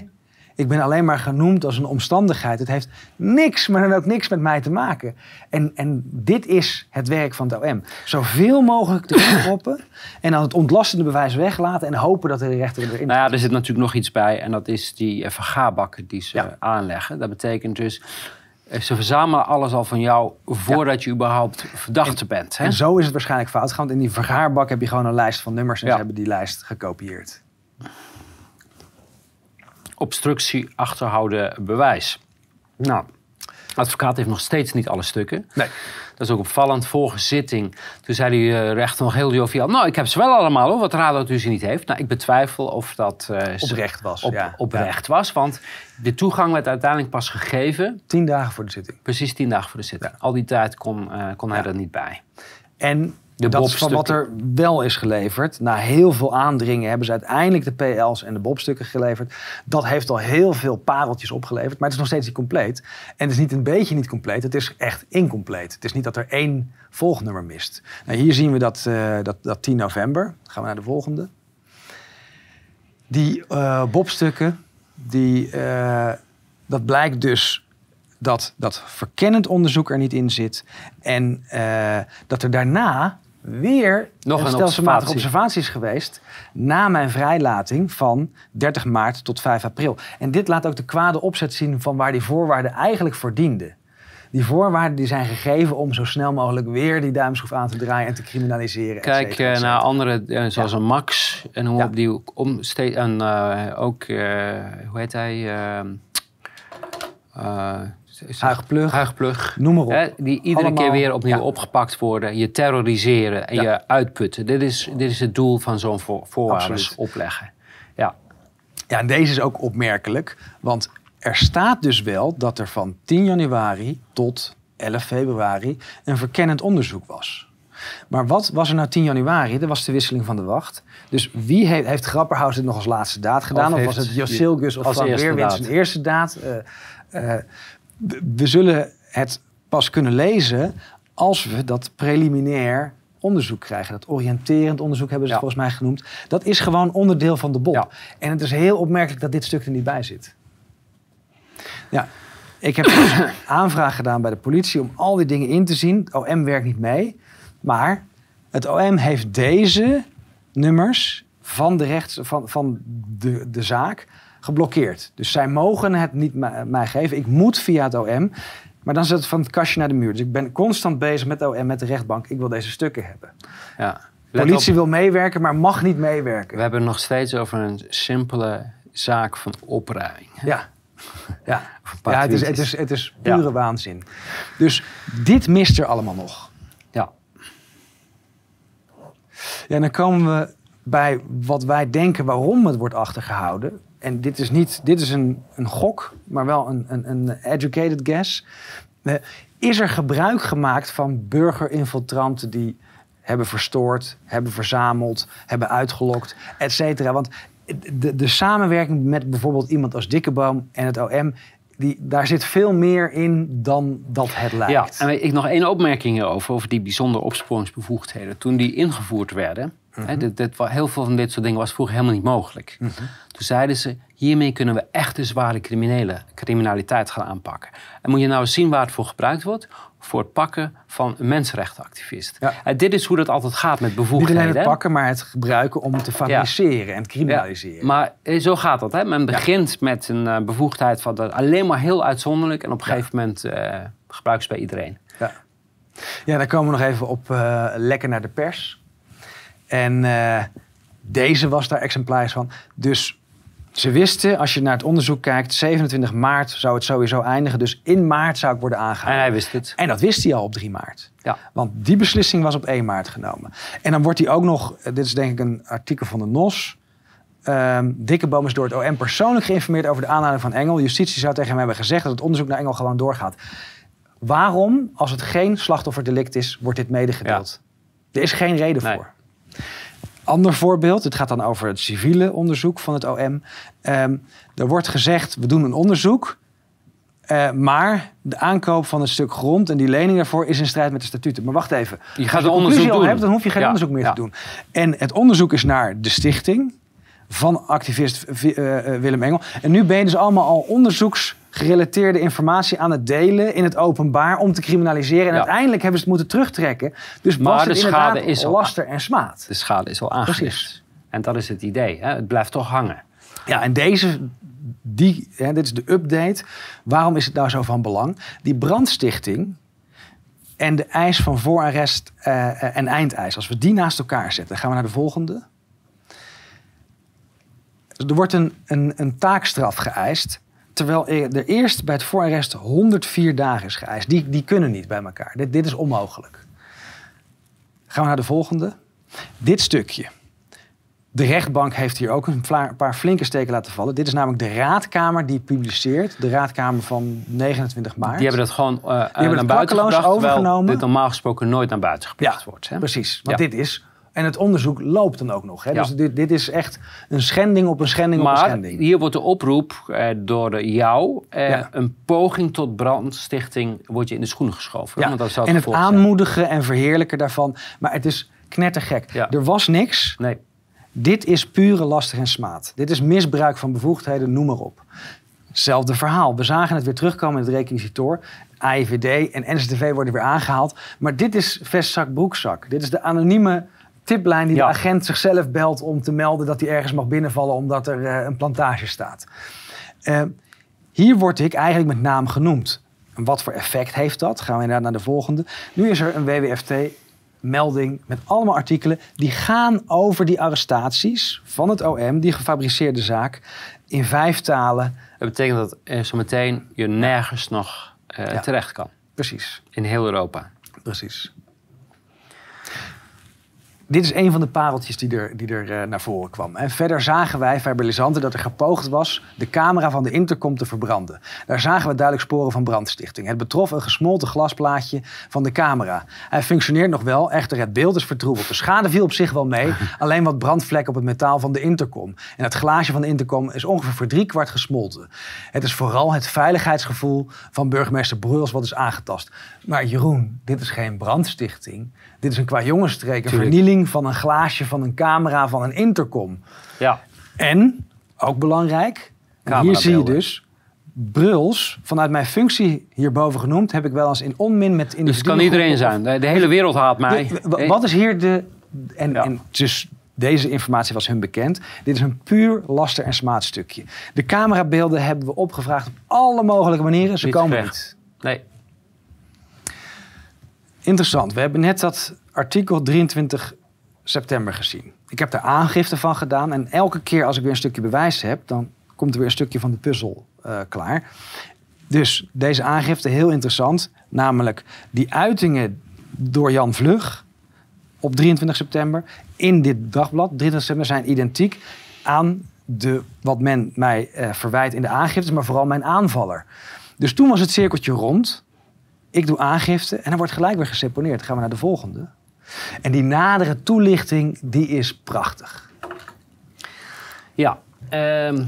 Ik ben alleen maar genoemd als een omstandigheid. Het heeft niks, maar dan ook niks met mij te maken. En, en dit is het werk van het OM. Zoveel mogelijk erin proppen en dan het ontlastende bewijs weglaten en hopen dat de rechter erin Nou ja, er zit natuurlijk nog iets bij en dat is die eh, vergaarbakken die ze Ja. aanleggen. Dat betekent dus, Eh, Ze verzamelen alles al van jou voordat je überhaupt verdachte bent. Hè? En zo is het waarschijnlijk fout gegaan. Want in die vergaarbak heb je gewoon een lijst van nummers en Ja. ze hebben die lijst gekopieerd. Obstructie, achterhouden, bewijs. Nou, de advocaat heeft nog steeds niet alle stukken. Nee. Dat is ook opvallend. Vorige zitting, toen zei de eh, rechter nog heel joviaal... nou, ik heb ze wel allemaal, hoor, wat ze niet heeft. Nou, ik betwijfel of dat eh, Oprecht was. op, ja. oprecht was. Want de toegang werd uiteindelijk pas gegeven... Tien dagen voor de zitting. precies tien dagen voor de zitting. Al die tijd kon, eh, kon hij er niet bij. En De dat is van wat er wel is geleverd. Na heel veel aandringen hebben ze uiteindelijk de PL's en de bobstukken geleverd. Dat heeft al heel veel pareltjes opgeleverd. Maar het is nog steeds niet compleet. En het is niet een beetje niet compleet. Het is echt incompleet. Het is niet dat er één volgnummer mist. Nou, hier zien we dat, eh, dat, dat 10 november. Dan gaan we naar de volgende. Die eh, bobstukken, die, eh, dat blijkt dus dat dat verkennend onderzoek er niet in zit. En dat er daarna weer Nog een stelselmatige observatie. observatie is geweest. Na mijn vrijlating van 30 maart tot 5 april. En dit laat ook de kwade opzet zien van waar die voorwaarden eigenlijk voor dienden. Die voorwaarden die zijn gegeven om zo snel mogelijk weer die duimschroef aan te draaien en te criminaliseren. et Kijk cetera, et eh, cetera. naar andere, eh, zoals een Max en hoe Ja. op die om en eh, ook hoe heet hij? is- Huigplug. Huigplug. Noem maar op. Hè, die iedere Allemaal, keer weer opnieuw ja. opgepakt worden, je terroriseren en Ja. je uitputten. Dit is, dit is het doel van zo'n voor, opleggen. Ja, Ja, en deze is ook opmerkelijk. Want er staat dus wel dat er van 10 januari tot 11 februari een verkennend onderzoek was. Maar wat was er nou 10 januari? Dat was de wisseling van de wacht. Dus wie heeft, heeft Grapperhaus dit nog als laatste daad gedaan? Of, Of was het Josilgus of eerste Weerwind zijn eerste daad? Eh, eh, we- zullen het pas kunnen lezen als we dat preliminair onderzoek krijgen. Dat oriënterend onderzoek hebben ze het volgens mij genoemd. Dat is gewoon onderdeel van de. Ja. En het is heel opmerkelijk dat dit stuk er niet bij zit. Ja, ik heb aanvraag gedaan bij de politie om al die dingen in te zien. Het OM werkt niet mee. Maar het OM heeft deze nummers van de, rechts, van, van de, de zaak geblokkeerd. Dus zij mogen het niet mij, geven. Ik moet via het OM. Maar dan zit het van het kastje naar de muur. Dus ik ben constant bezig met OM, met de rechtbank. Ik wil deze stukken hebben. ja. Let politie wil meewerken, maar mag niet meewerken. we hebben het nog steeds over een simpele zaak van opruiming. Ja. Ja, ja het, is, het, is, het is Ja. pure waanzin. Dus dit mist er allemaal nog. Ja. Ja, en dan komen we bij wat wij denken waarom het wordt achtergehouden. En dit is, niet, dit is een, een gok, maar wel een, een, een educated guess. Eh, Is er gebruik gemaakt van burgerinfiltranten die hebben verstoord, hebben verzameld, hebben uitgelokt, et cetera? Want de, de samenwerking met bijvoorbeeld iemand als Dikkeboom en het OM... Die, daar zit veel meer in dan dat het lijkt. Ja, en ik nog één opmerking hierover, over die bijzondere opsporingsbevoegdheden. Toen die ingevoerd werden, hè, dit, heel veel van dit soort dingen was vroeger helemaal niet mogelijk. Toen zeiden ze, hiermee kunnen we echte zware criminele, criminaliteit gaan aanpakken. En moet je nou eens zien waar het voor gebruikt wordt? Voor het pakken van een mensenrechtenactivist. Ja. En dit is hoe dat altijd gaat met Niet bevoegdheden. alleen het pakken, maar het gebruiken om te fabriceren en te criminaliseren. Ja, maar eh, zo gaat dat. Hè? Men begint met een eh, bevoegdheid van dat alleen maar heel uitzonderlijk. En op een gegeven moment eh gebruiken ze bij iedereen. Ja. ja, dan komen we nog even op lekker naar de pers. En eh, deze was daar exemplaars van. Dus ze wisten, als je naar het onderzoek kijkt, 27 maart zou het sowieso eindigen. Dus in maart zou ik worden En aangehouden. hij wist het. En dat wist hij al op 3 maart. Ja. Want die beslissing was op 1 maart genomen. En dan wordt hij ook nog, eh, dit is denk ik een artikel van de NOS. Ehm Dikkeboom is door het OM persoonlijk geïnformeerd over de aanhouding van Engel. Justitie zou tegen hem hebben gezegd dat het onderzoek naar Engel gewoon doorgaat. Waarom, als het geen slachtofferdelict is, wordt dit medegedeeld? Er is geen reden Nee. voor. Ander voorbeeld, het gaat dan over het civiele onderzoek van het OM. Ehm, er wordt gezegd, we doen een onderzoek. eh, maar de aankoop van een stuk grond en die lening daarvoor is in strijd met de statuten. Maar wacht even. Je gaat een onderzoek conclusie al doen. hebt, dan hoef je geen Ja, onderzoek meer ja. te doen. En het onderzoek is naar de stichting van activist Vi- eh, eh, Willem Engel. En nu ben je dus allemaal al onderzoeksgerelateerde informatie aan het delen in het openbaar om te criminaliseren. En Ja. uiteindelijk hebben ze het moeten terugtrekken. Dus Maar was de het schade is al- laster en smaad. De schade is al aangericht. Precies. En dat is het idee. Hè? Het blijft toch hangen. Ja, en deze, die, hè, dit is de update. Waarom is het nou zo van belang? Die brandstichting en de eis van voorarrest eh, en eindeis. Als we die naast elkaar zetten, gaan we naar de volgende. Er wordt een, een, een taakstraf geëist. Terwijl er eerst bij het voorarrest 104 dagen is geëist. Die, die kunnen niet bij elkaar. Dit, dit is onmogelijk. Gaan we naar de volgende. Dit stukje. De rechtbank heeft hier ook een paar flinke steken laten vallen. Dit is namelijk de raadkamer die publiceert. De raadkamer van 29 maart. Die hebben dat gewoon eh, het naar buiten gebracht, overgenomen. dit normaal gesproken nooit naar buiten gebracht Ja, wordt. Hè? Precies, want Ja. dit is... En het onderzoek loopt dan ook nog. Hè? Ja. Dus dit, dit is echt een schending op een schending op een schending. hier wordt de oproep eh, door jou, eh, Ja. een poging tot brandstichting, wordt je in de schoenen geschoven. Ja, Want dat zou en het zijn. aanmoedigen en verheerlijken daarvan. Maar het is knettergek. Er was niks. Nee, Dit is pure lastig en smaad. Dit is misbruik van bevoegdheden, noem maar op. Hetzelfde verhaal. We zagen het weer terugkomen in het requisitoor. AIVD en NCTV worden weer aangehaald. Maar dit is vestzak, broekzak. Dit is de anonieme tiplijn die Ja. de agent zichzelf belt om te melden dat hij ergens mag binnenvallen omdat er eh, een plantage staat. Eh, hier word ik eigenlijk met naam genoemd. En wat voor effect heeft dat? Gaan we inderdaad naar de volgende. Nu is er een WWFT-melding met allemaal artikelen die gaan over die arrestaties van het OM, die gefabriceerde zaak, in vijf talen. dat betekent dat eh, zometeen je nergens nog Ja. terecht kan. Precies, In heel Europa. precies. Dit is een van de pareltjes die er, die er eh, naar voren kwam. En verder zagen wij, verbalisanten, dat er gepoogd was de camera van de intercom te verbranden. Daar zagen we duidelijk sporen van brandstichting. Het betrof een gesmolten glasplaatje van de camera. Hij functioneert nog wel, echter het beeld is vertroebeld. De schade viel op zich wel mee, alleen wat brandvlekken op het metaal van de intercom. En het glaasje van de intercom is ongeveer voor drie kwart gesmolten. Het is vooral het veiligheidsgevoel van burgemeester Bruls wat is aangetast. Maar Jeroen, dit is geen brandstichting. Dit is een qua jongensstreek, een Tuurlijk. vernieling van een glaasje, van een camera, van een intercom. Ja. En, ook belangrijk, en hier zie je dus... Bruls, vanuit mijn functie hierboven genoemd, heb ik wel eens in onmin met Dus het individuen... kan iedereen zijn. De, de hele wereld haat mij. De- wat is hier de... En, Ja. en dus deze informatie was hun bekend. Dit is een puur laster- en smaadstukje. De camerabeelden hebben we opgevraagd op alle mogelijke manieren. Ze Niet komen niet. Nee. Interessant. We hebben net dat artikel 23 september gezien. Ik heb daar aangifte van gedaan. En elke keer als ik weer een stukje bewijs heb... dan komt er weer een stukje van de puzzel eh, klaar. Dus deze aangifte heel interessant. Namelijk die uitingen door Jan Vlug op 23 september in dit dagblad, 23 september, zijn identiek aan de, wat men mij eh, verwijt in de aangifte, maar vooral mijn aanvaller. Dus toen was het cirkeltje rond. Ik doe aangifte en dan wordt gelijk weer geseponeerd. Dan gaan we naar de volgende. En die nadere toelichting, die is prachtig. Ja. ehm,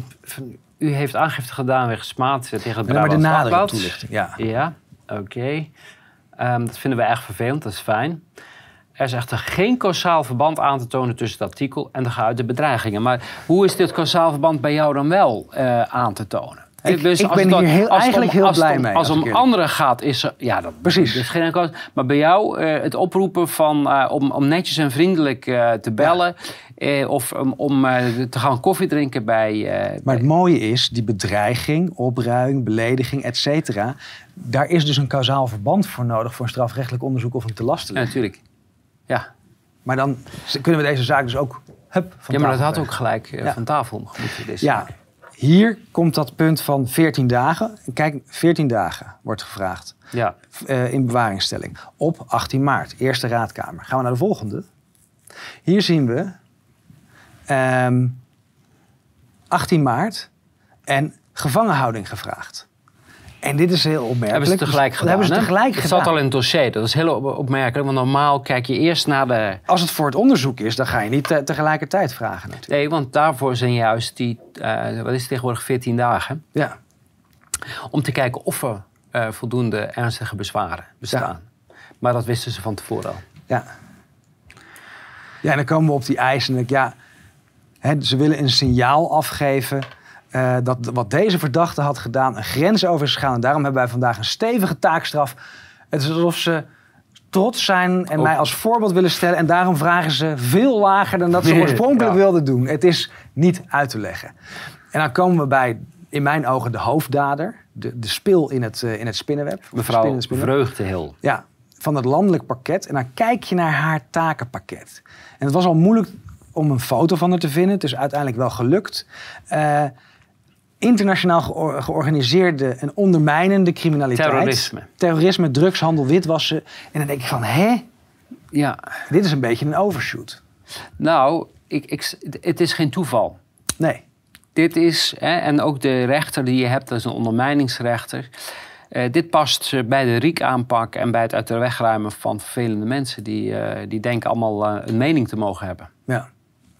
u heeft aangifte gedaan wegens smaad tegen het Maar, maar de nadere Dagblad. toelichting, ja. Ja, oké. Ehm, dat vinden we erg vervelend, dat is fijn. Er is echter geen kausaal verband aan te tonen tussen het artikel en de geuite bedreigingen. Maar hoe is dit kausaal verband bij jou dan wel eh, aan te tonen? Ik- als ben dan- hier heel- eigenlijk om- heel blij om- mee, Als om anderen gaat, is er... Ja, dat Precies. is geen kous- Maar bij jou, eh, het oproepen van, eh, om, om netjes en vriendelijk eh, te bellen... eh, of om, om te gaan koffie drinken bij... Maar het mooie is, die bedreiging, opruiing, belediging, et cetera... daar is dus een kausaal verband voor nodig... voor een strafrechtelijk onderzoek of een te lasten ja, natuurlijk. Ja. Maar dan kunnen we deze zaak dus ook hup, van ja, maar dat had ook gelijk Ja. van tafel moeten. Dus. Ja, hier komt dat punt van 14 dagen. Kijk, 14 dagen wordt gevraagd ja. eh, in bewaringstelling. Op 18 maart, Eerste Raadkamer. Gaan we naar de volgende. Hier zien we ehm, 18 maart en gevangenhouding gevraagd. En dit is heel opmerkelijk. Hebben ze tegelijk Dus- gedaan. Dat hebben ze tegelijk het gedaan. zat al in het dossier. Dat is heel op- opmerkelijk. Want normaal kijk je eerst naar de... Als het voor het onderzoek is, dan ga je niet te- tegelijkertijd vragen natuurlijk. Nee, want daarvoor zijn juist die... eh, wat is het tegenwoordig? 14 dagen. Ja. Om te kijken of er eh, voldoende ernstige bezwaren bestaan. Maar dat wisten ze van tevoren al. Ja. Ja, en dan komen we op die eisen. Ja, hè, ze willen een signaal afgeven eh, dat wat deze verdachte had gedaan een grens over is gegaan. En daarom hebben wij vandaag een stevige taakstraf. Het is alsof ze trots zijn en Ook- mij als voorbeeld willen stellen. En daarom vragen ze veel lager dan dat ze oorspronkelijk ja. wilden doen. Het is niet uit te leggen. En dan komen we bij, in mijn ogen, de hoofddader. De, de spil in het, uh, in het spinnenweb. Spin in Mevrouw spinnenweb. Vreugdehil. Ja, van het landelijk pakket. En dan kijk je naar haar takenpakket. En het was al moeilijk om een foto van haar te vinden. Het is uiteindelijk wel gelukt. Eh, internationaal geor- georganiseerde en ondermijnende criminaliteit. Terrorisme. Terrorisme, drugshandel, witwassen. En dan denk ik van, hè? Ja. Dit is een beetje een overshoot. Nou, ik, ik, het is geen toeval. Nee. Dit is, hè, en ook de rechter die je hebt, dat is een ondermijningsrechter. Eh, dit past bij de RIEK-aanpak en bij het uit de weg ruimen van vervelende mensen die, eh, die denken allemaal eh, een mening te mogen hebben. Ja.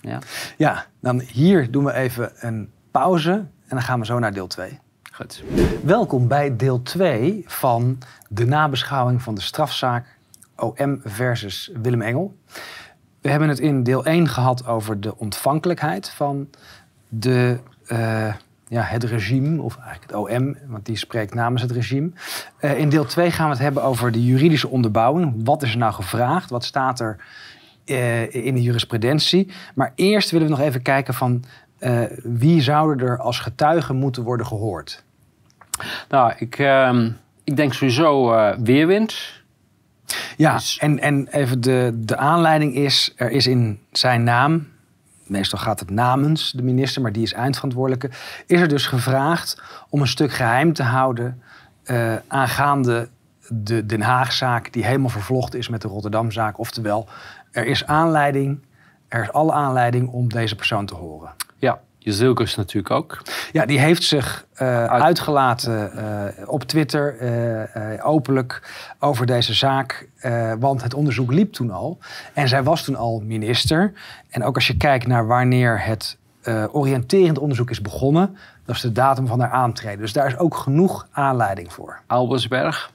Ja, ja, dan hier doen we even een pauze. En dan gaan we zo naar deel 2. goed. Welkom bij deel 2 van de nabeschouwing van de strafzaak OM versus Willem Engel. We hebben het in deel 1 gehad over de ontvankelijkheid van de, eh, ja, het regime, of eigenlijk het OM, want die spreekt namens het regime. Eh, in deel 2 gaan we het hebben over de juridische onderbouwing. Wat is er nou gevraagd? Wat staat er eh, in de jurisprudentie? Maar eerst willen we nog even kijken van eh, wie zouden er als getuigen moeten worden gehoord? Nou, ik, ehm, ik denk sowieso eh, weerwind. Ja, Dus- en, en even de, de aanleiding is, er is in zijn naam, meestal gaat het namens de minister, maar die is eindverantwoordelijke, is er dus gevraagd om een stuk geheim te houden eh, aangaande de Den Haagzaak, die helemaal vervlochten is met de Rotterdamzaak. Oftewel, er is aanleiding, er is alle aanleiding om deze persoon te horen. Ja, Jezilkes natuurlijk ook. Ja, die heeft zich eh, Uit- uitgelaten eh, op Twitter, eh, openlijk, over deze zaak. want het onderzoek liep toen al. En zij was toen al minister. En ook als je kijkt naar wanneer het oriënterend onderzoek is begonnen, dat is de datum van haar aantreden. Dus daar is ook genoeg aanleiding voor. Albersberg.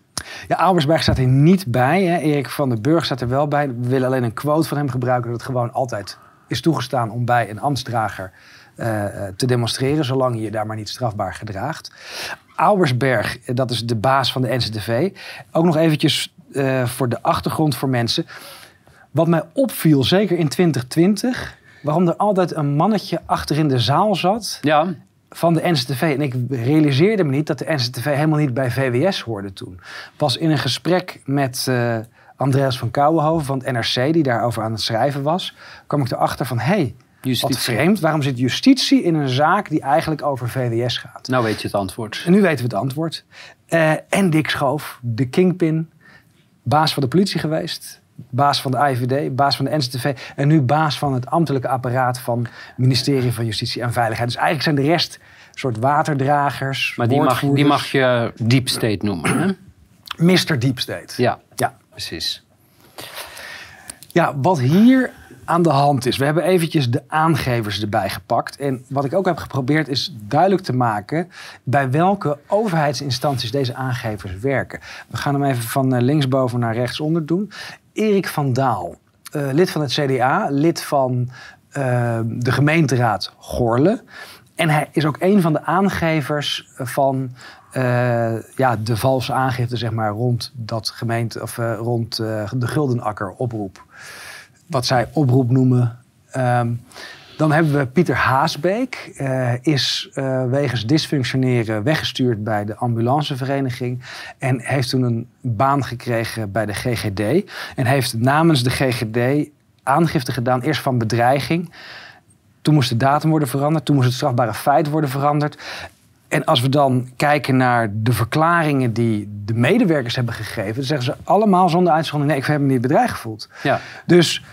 Ja, Albersberg staat er niet bij. Hè. Erik van den Burg staat er wel bij. We willen alleen een quote van hem gebruiken dat het gewoon altijd is toegestaan om bij een ambtsdrager eh, eh, te demonstreren, zolang je je daar maar niet strafbaar gedraagt. Albersberg, eh, dat is de baas van de NCTV. Ook nog eventjes voor de achtergrond voor mensen. Wat mij opviel, zeker in 2020, waarom er altijd een mannetje achter in de zaal zat Ja, van de NCTV. En ik realiseerde me niet dat de NCTV helemaal niet bij VWS hoorde toen. Pas in een gesprek met Andreas van Kouwenhoven van het NRC, die daarover aan het schrijven was, kwam ik erachter van, hé, hey, wat vreemd, waarom zit justitie in een zaak die eigenlijk over VWS gaat? Nou weet je het antwoord. En nu weten we het antwoord. Eh, en Dick Schoof, de kingpin, baas van de politie geweest, baas van de IVD, baas van de NCTV en nu baas van het ambtelijke apparaat van het ministerie van Justitie en Veiligheid. Dus eigenlijk zijn de rest soort waterdragers, Maar die mag, die mag je deep state noemen. Hè? Mr. Deep State. Ja, Ja. Precies. Ja, wat hier aan de hand is. We hebben eventjes de aangevers erbij gepakt. En wat ik ook heb geprobeerd is duidelijk te maken... bij welke overheidsinstanties deze aangevers werken. We gaan hem even van eh, linksboven naar rechtsonder doen. Erik van Daal, eh, lid van het CDA, lid van eh, de gemeenteraad Gorle. En hij is ook een van de aangevers van eh, ja, de valse aangifte zeg maar, rond, dat gemeente, of, eh, rond eh, de Guldenakker oproep. Wat zij oproep noemen. Ehm, dan hebben we Pieter Haasbeek. is wegens dysfunctioneren weggestuurd bij de ambulancevereniging. En heeft toen een baan gekregen bij de GGD. En heeft namens de GGD aangifte gedaan. Eerst van bedreiging. Toen moest de datum worden veranderd. Toen moest het strafbare feit worden veranderd. En als we dan kijken naar de verklaringen die de medewerkers hebben gegeven, dan zeggen ze allemaal zonder uitzondering: nee, ik heb me niet bedreigd gevoeld. Ja. Dus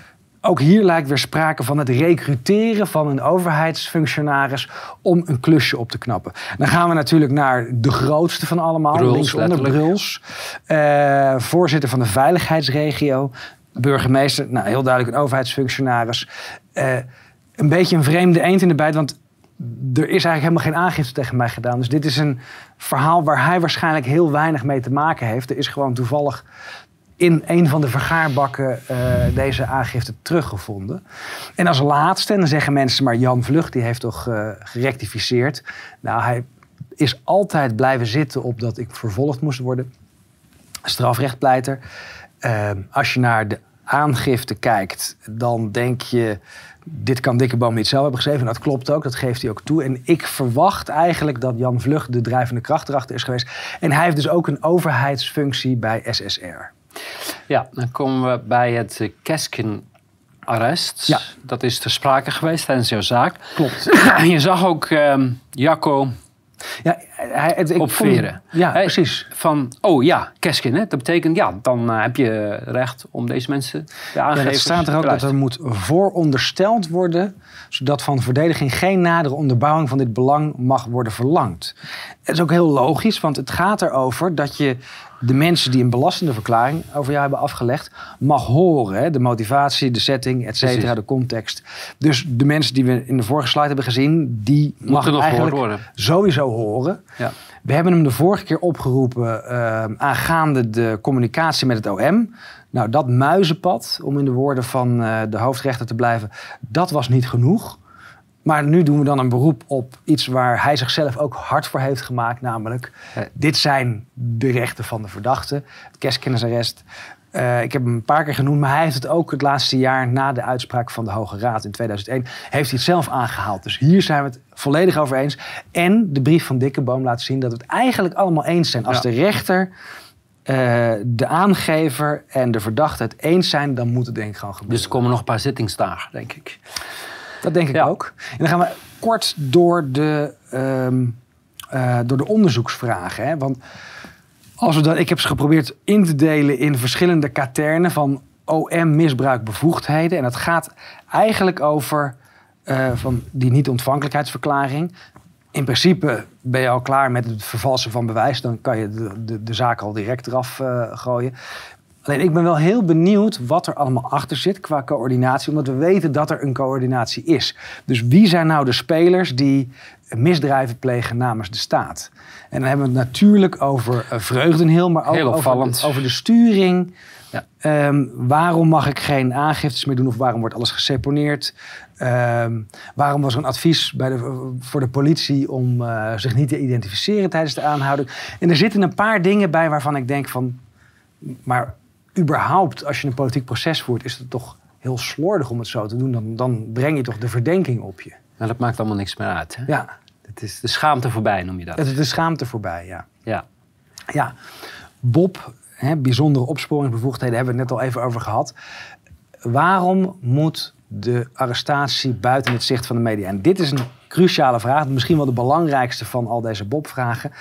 ook hier lijkt weer sprake van het recruteren van een overheidsfunctionaris om een klusje op te knappen. Dan gaan we natuurlijk naar de grootste van allemaal, Bruls, linksonder. Bruls, Eh, voorzitter van de veiligheidsregio, burgemeester, nou heel duidelijk een overheidsfunctionaris. Eh, een beetje een vreemde eend in de bijt, want er is eigenlijk helemaal geen aangifte tegen mij gedaan. Dus dit is een verhaal waar hij waarschijnlijk heel weinig mee te maken heeft. Er is gewoon toevallig in een van de vergaarbakken eh, deze aangifte teruggevonden. En als laatste, en dan zeggen mensen, maar Jan Vlucht die heeft toch eh, gerectificeerd. Nou, hij is altijd blijven zitten op dat ik vervolgd moest worden. Strafrechtpleiter. Eh, als je naar de aangifte kijkt, dan denk je, dit kan Dikkeboom niet zelf hebben geschreven. En dat klopt ook, dat geeft hij ook toe. En ik verwacht eigenlijk dat Jan Vlug de drijvende kracht erachter is geweest. En hij heeft dus ook een overheidsfunctie bij SSR. Ja, dan komen we bij het uh, Keskin-arrest. Ja. Dat is ter sprake geweest tijdens jouw zaak. Klopt. Je zag ook ehm, Jacco Ja, hij, het, ik op vond- veren. Ja, precies. Van, oh ja, Keskin, hè? dat betekent ja, dan eh, heb je recht om deze mensen te Ja, aangeven. het staat er ook dat er moet voorondersteld worden, zodat van de verdediging geen nadere onderbouwing van dit belang mag worden verlangd. Het is ook heel logisch, want het gaat erover dat je de mensen die een belastende verklaring over jou hebben afgelegd, mag horen. Hè? De motivatie, de setting, et cetera, de context. Dus de mensen die we in de vorige slide hebben gezien, die mag Moeten eigenlijk worden. sowieso horen. Ja. We hebben hem de vorige keer opgeroepen eh, aangaande de communicatie met het OM. Nou, dat muizenpad, om in de woorden van eh, de hoofdrechter te blijven, dat was niet genoeg. Maar nu doen we dan een beroep op iets waar hij zichzelf ook hard voor heeft gemaakt. Namelijk, dit zijn de rechten van de verdachte. Het kerstkennisarrest. Eh, ik heb hem een paar keer genoemd, maar hij heeft het ook het laatste jaar na de uitspraak van de Hoge Raad in 2001, heeft hij het zelf aangehaald. Dus hier zijn we het volledig over eens. En de brief van Dikkeboom laat zien dat we het eigenlijk allemaal eens zijn. Als Ja. de rechter, eh, de aangever en de verdachte het eens zijn, dan moet het denk ik gewoon gebeuren. Dus er komen nog een paar zittingsdagen, denk ik. Dat denk ik Ja. ook. En dan gaan we kort door de, ehm, eh, door de onderzoeksvragen. Hè? Want als we dat, ik heb ze geprobeerd in te delen in verschillende katernen van OM-misbruikbevoegdheden. En dat gaat eigenlijk over eh, van die niet-ontvankelijkheidsverklaring. In principe ben je al klaar met het vervalsen van bewijs. Dan kan je de, de, de zaak al direct eraf eh, gooien. Alleen ik ben wel heel benieuwd wat er allemaal achter zit qua coördinatie. Omdat we weten dat er een coördinatie is. Dus wie zijn nou de spelers die misdrijven plegen namens de staat? En dan hebben we het natuurlijk over uh, Vreugdenheel, maar ook over, de- over de sturing. Ja. Ehm, waarom mag ik geen aangiftes meer doen of waarom wordt alles geseponeerd? Ehm, waarom was er een advies bij de, voor de politie om eh, zich niet te identificeren tijdens de aanhouding? En er zitten een paar dingen bij waarvan ik denk van... Maar überhaupt, als je een politiek proces voert, is het toch heel slordig om het zo te doen. Dan, dan breng je toch de verdenking op je. Maar dat maakt allemaal niks meer uit. Hè? Ja, Het is de schaamte voorbij, noem je dat. het is de schaamte voorbij, ja. Ja. Ja, Bob, hè, bijzondere opsporingsbevoegdheden, hebben we het net al even over gehad. Waarom moet de arrestatie buiten het zicht van de media? En dit is een cruciale vraag, misschien wel de belangrijkste van al deze Bob-vragen.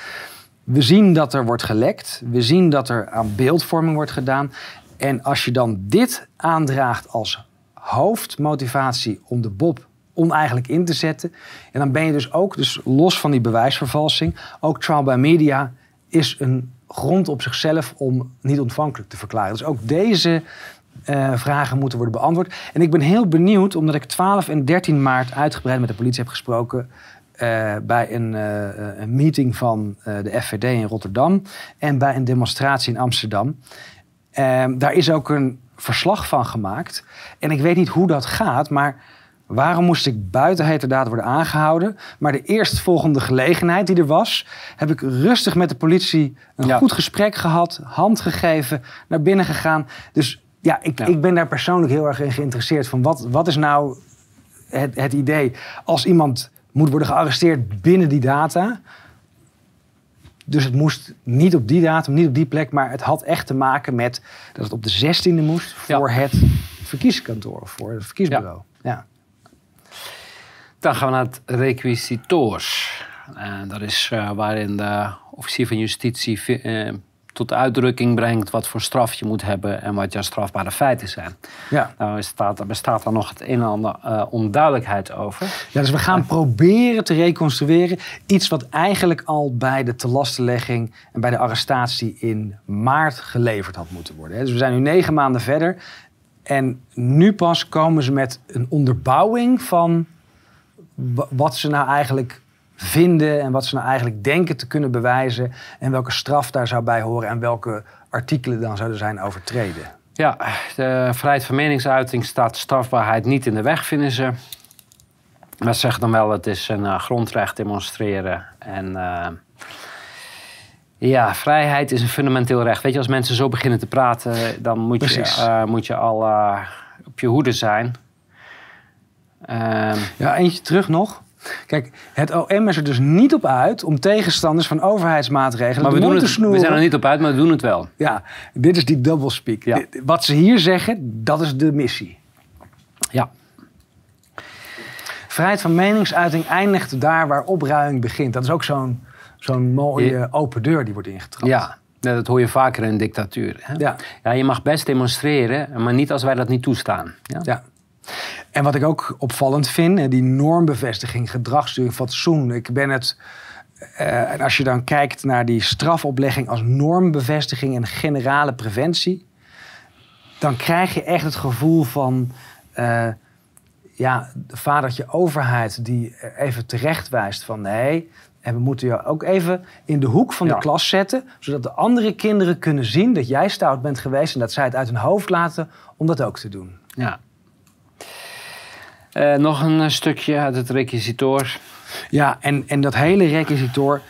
We zien dat er wordt gelekt, we zien dat er aan beeldvorming wordt gedaan. En als je dan dit aandraagt als hoofdmotivatie om de Bob oneigenlijk in te zetten. En dan ben je dus ook, dus los van die bewijsvervalsing, ook trial by media is een grond op zichzelf om niet ontvankelijk te verklaren. Dus ook deze eh, vragen moeten worden beantwoord. En ik ben heel benieuwd, omdat ik 12 en 13 maart uitgebreid met de politie heb gesproken. Eh, bij een, eh, een meeting van eh, de FVD in Rotterdam en bij een demonstratie in Amsterdam. Ehm, daar is ook een verslag van gemaakt. En ik weet niet hoe dat gaat, maar waarom moest ik buiten heterdaad worden aangehouden? Maar de eerstvolgende gelegenheid die er was, heb ik rustig met de politie een Ja. goed gesprek gehad, hand gegeven, naar binnen gegaan. Dus ja, ik, Ja. ik ben daar persoonlijk heel erg in geïnteresseerd. Van wat, wat is nou het, het idee als iemand moet worden gearresteerd binnen die data? Dus het moest niet op die datum, niet op die plek, maar het had echt te maken met dat het op de 16e moest voor het verkiezingskantoor of voor het verkiesbureau. Ja. Dan gaan we naar het requisitoors. En dat is eh, waarin de officier van justitie eh, tot uitdrukking brengt wat voor straf je moet hebben en wat jouw strafbare feiten zijn. Ja. Nou staat, er bestaat daar nog het een en ander eh, onduidelijkheid over. ja, dus we gaan proberen te reconstrueren iets wat eigenlijk al bij de telastenlegging en bij de arrestatie in maart geleverd had moeten worden. Dus we zijn nu negen maanden verder en nu pas komen ze met een onderbouwing van wa- wat ze nou eigenlijk vinden en wat ze nou eigenlijk denken te kunnen bewijzen en welke straf daar zou bij horen en welke artikelen dan zouden zijn overtreden. Ja, de vrijheid van meningsuiting staat strafbaarheid niet in de weg, vinden ze. Maar ze zeggen dan wel, het is een eh, grondrecht demonstreren. En eh, Ja, vrijheid is een fundamenteel recht. Weet je, als mensen zo beginnen te praten, dan moet, je, eh, moet je al op je hoede zijn. Ehm, Ja, eentje terug nog. Kijk, het OM is er dus niet op uit om tegenstanders van overheidsmaatregelen maar we, doen het, snoeren. we zijn er niet op uit, maar we doen het wel. Ja, dit is die doublespeak. Ja. Wat ze hier zeggen, dat is de missie. Ja. Vrijheid van meningsuiting eindigt daar waar opruiming begint. Dat is ook zo'n zo'n mooie open deur die wordt ingetrapt. Ja, ja, dat hoor je vaker in een dictatuur. Hè? Ja. Ja, je mag best demonstreren, maar niet als wij dat niet toestaan. Ja? Ja. En wat ik ook opvallend vind, die normbevestiging, gedragssturing, fatsoen. Ik ben het. eh, en als je dan kijkt naar die strafoplegging als normbevestiging en generale preventie, dan krijg je echt het gevoel van. eh, ja, de vadertje overheid die even terecht wijst van nee. En we moeten je ook even in de hoek van de Ja. klas zetten, zodat de andere kinderen kunnen zien dat jij stout bent geweest en dat zij het uit hun hoofd laten om dat ook te doen. Ja. Eh, nog een eh, stukje uit het requisitoor. Ja, en, en dat hele requisitoor,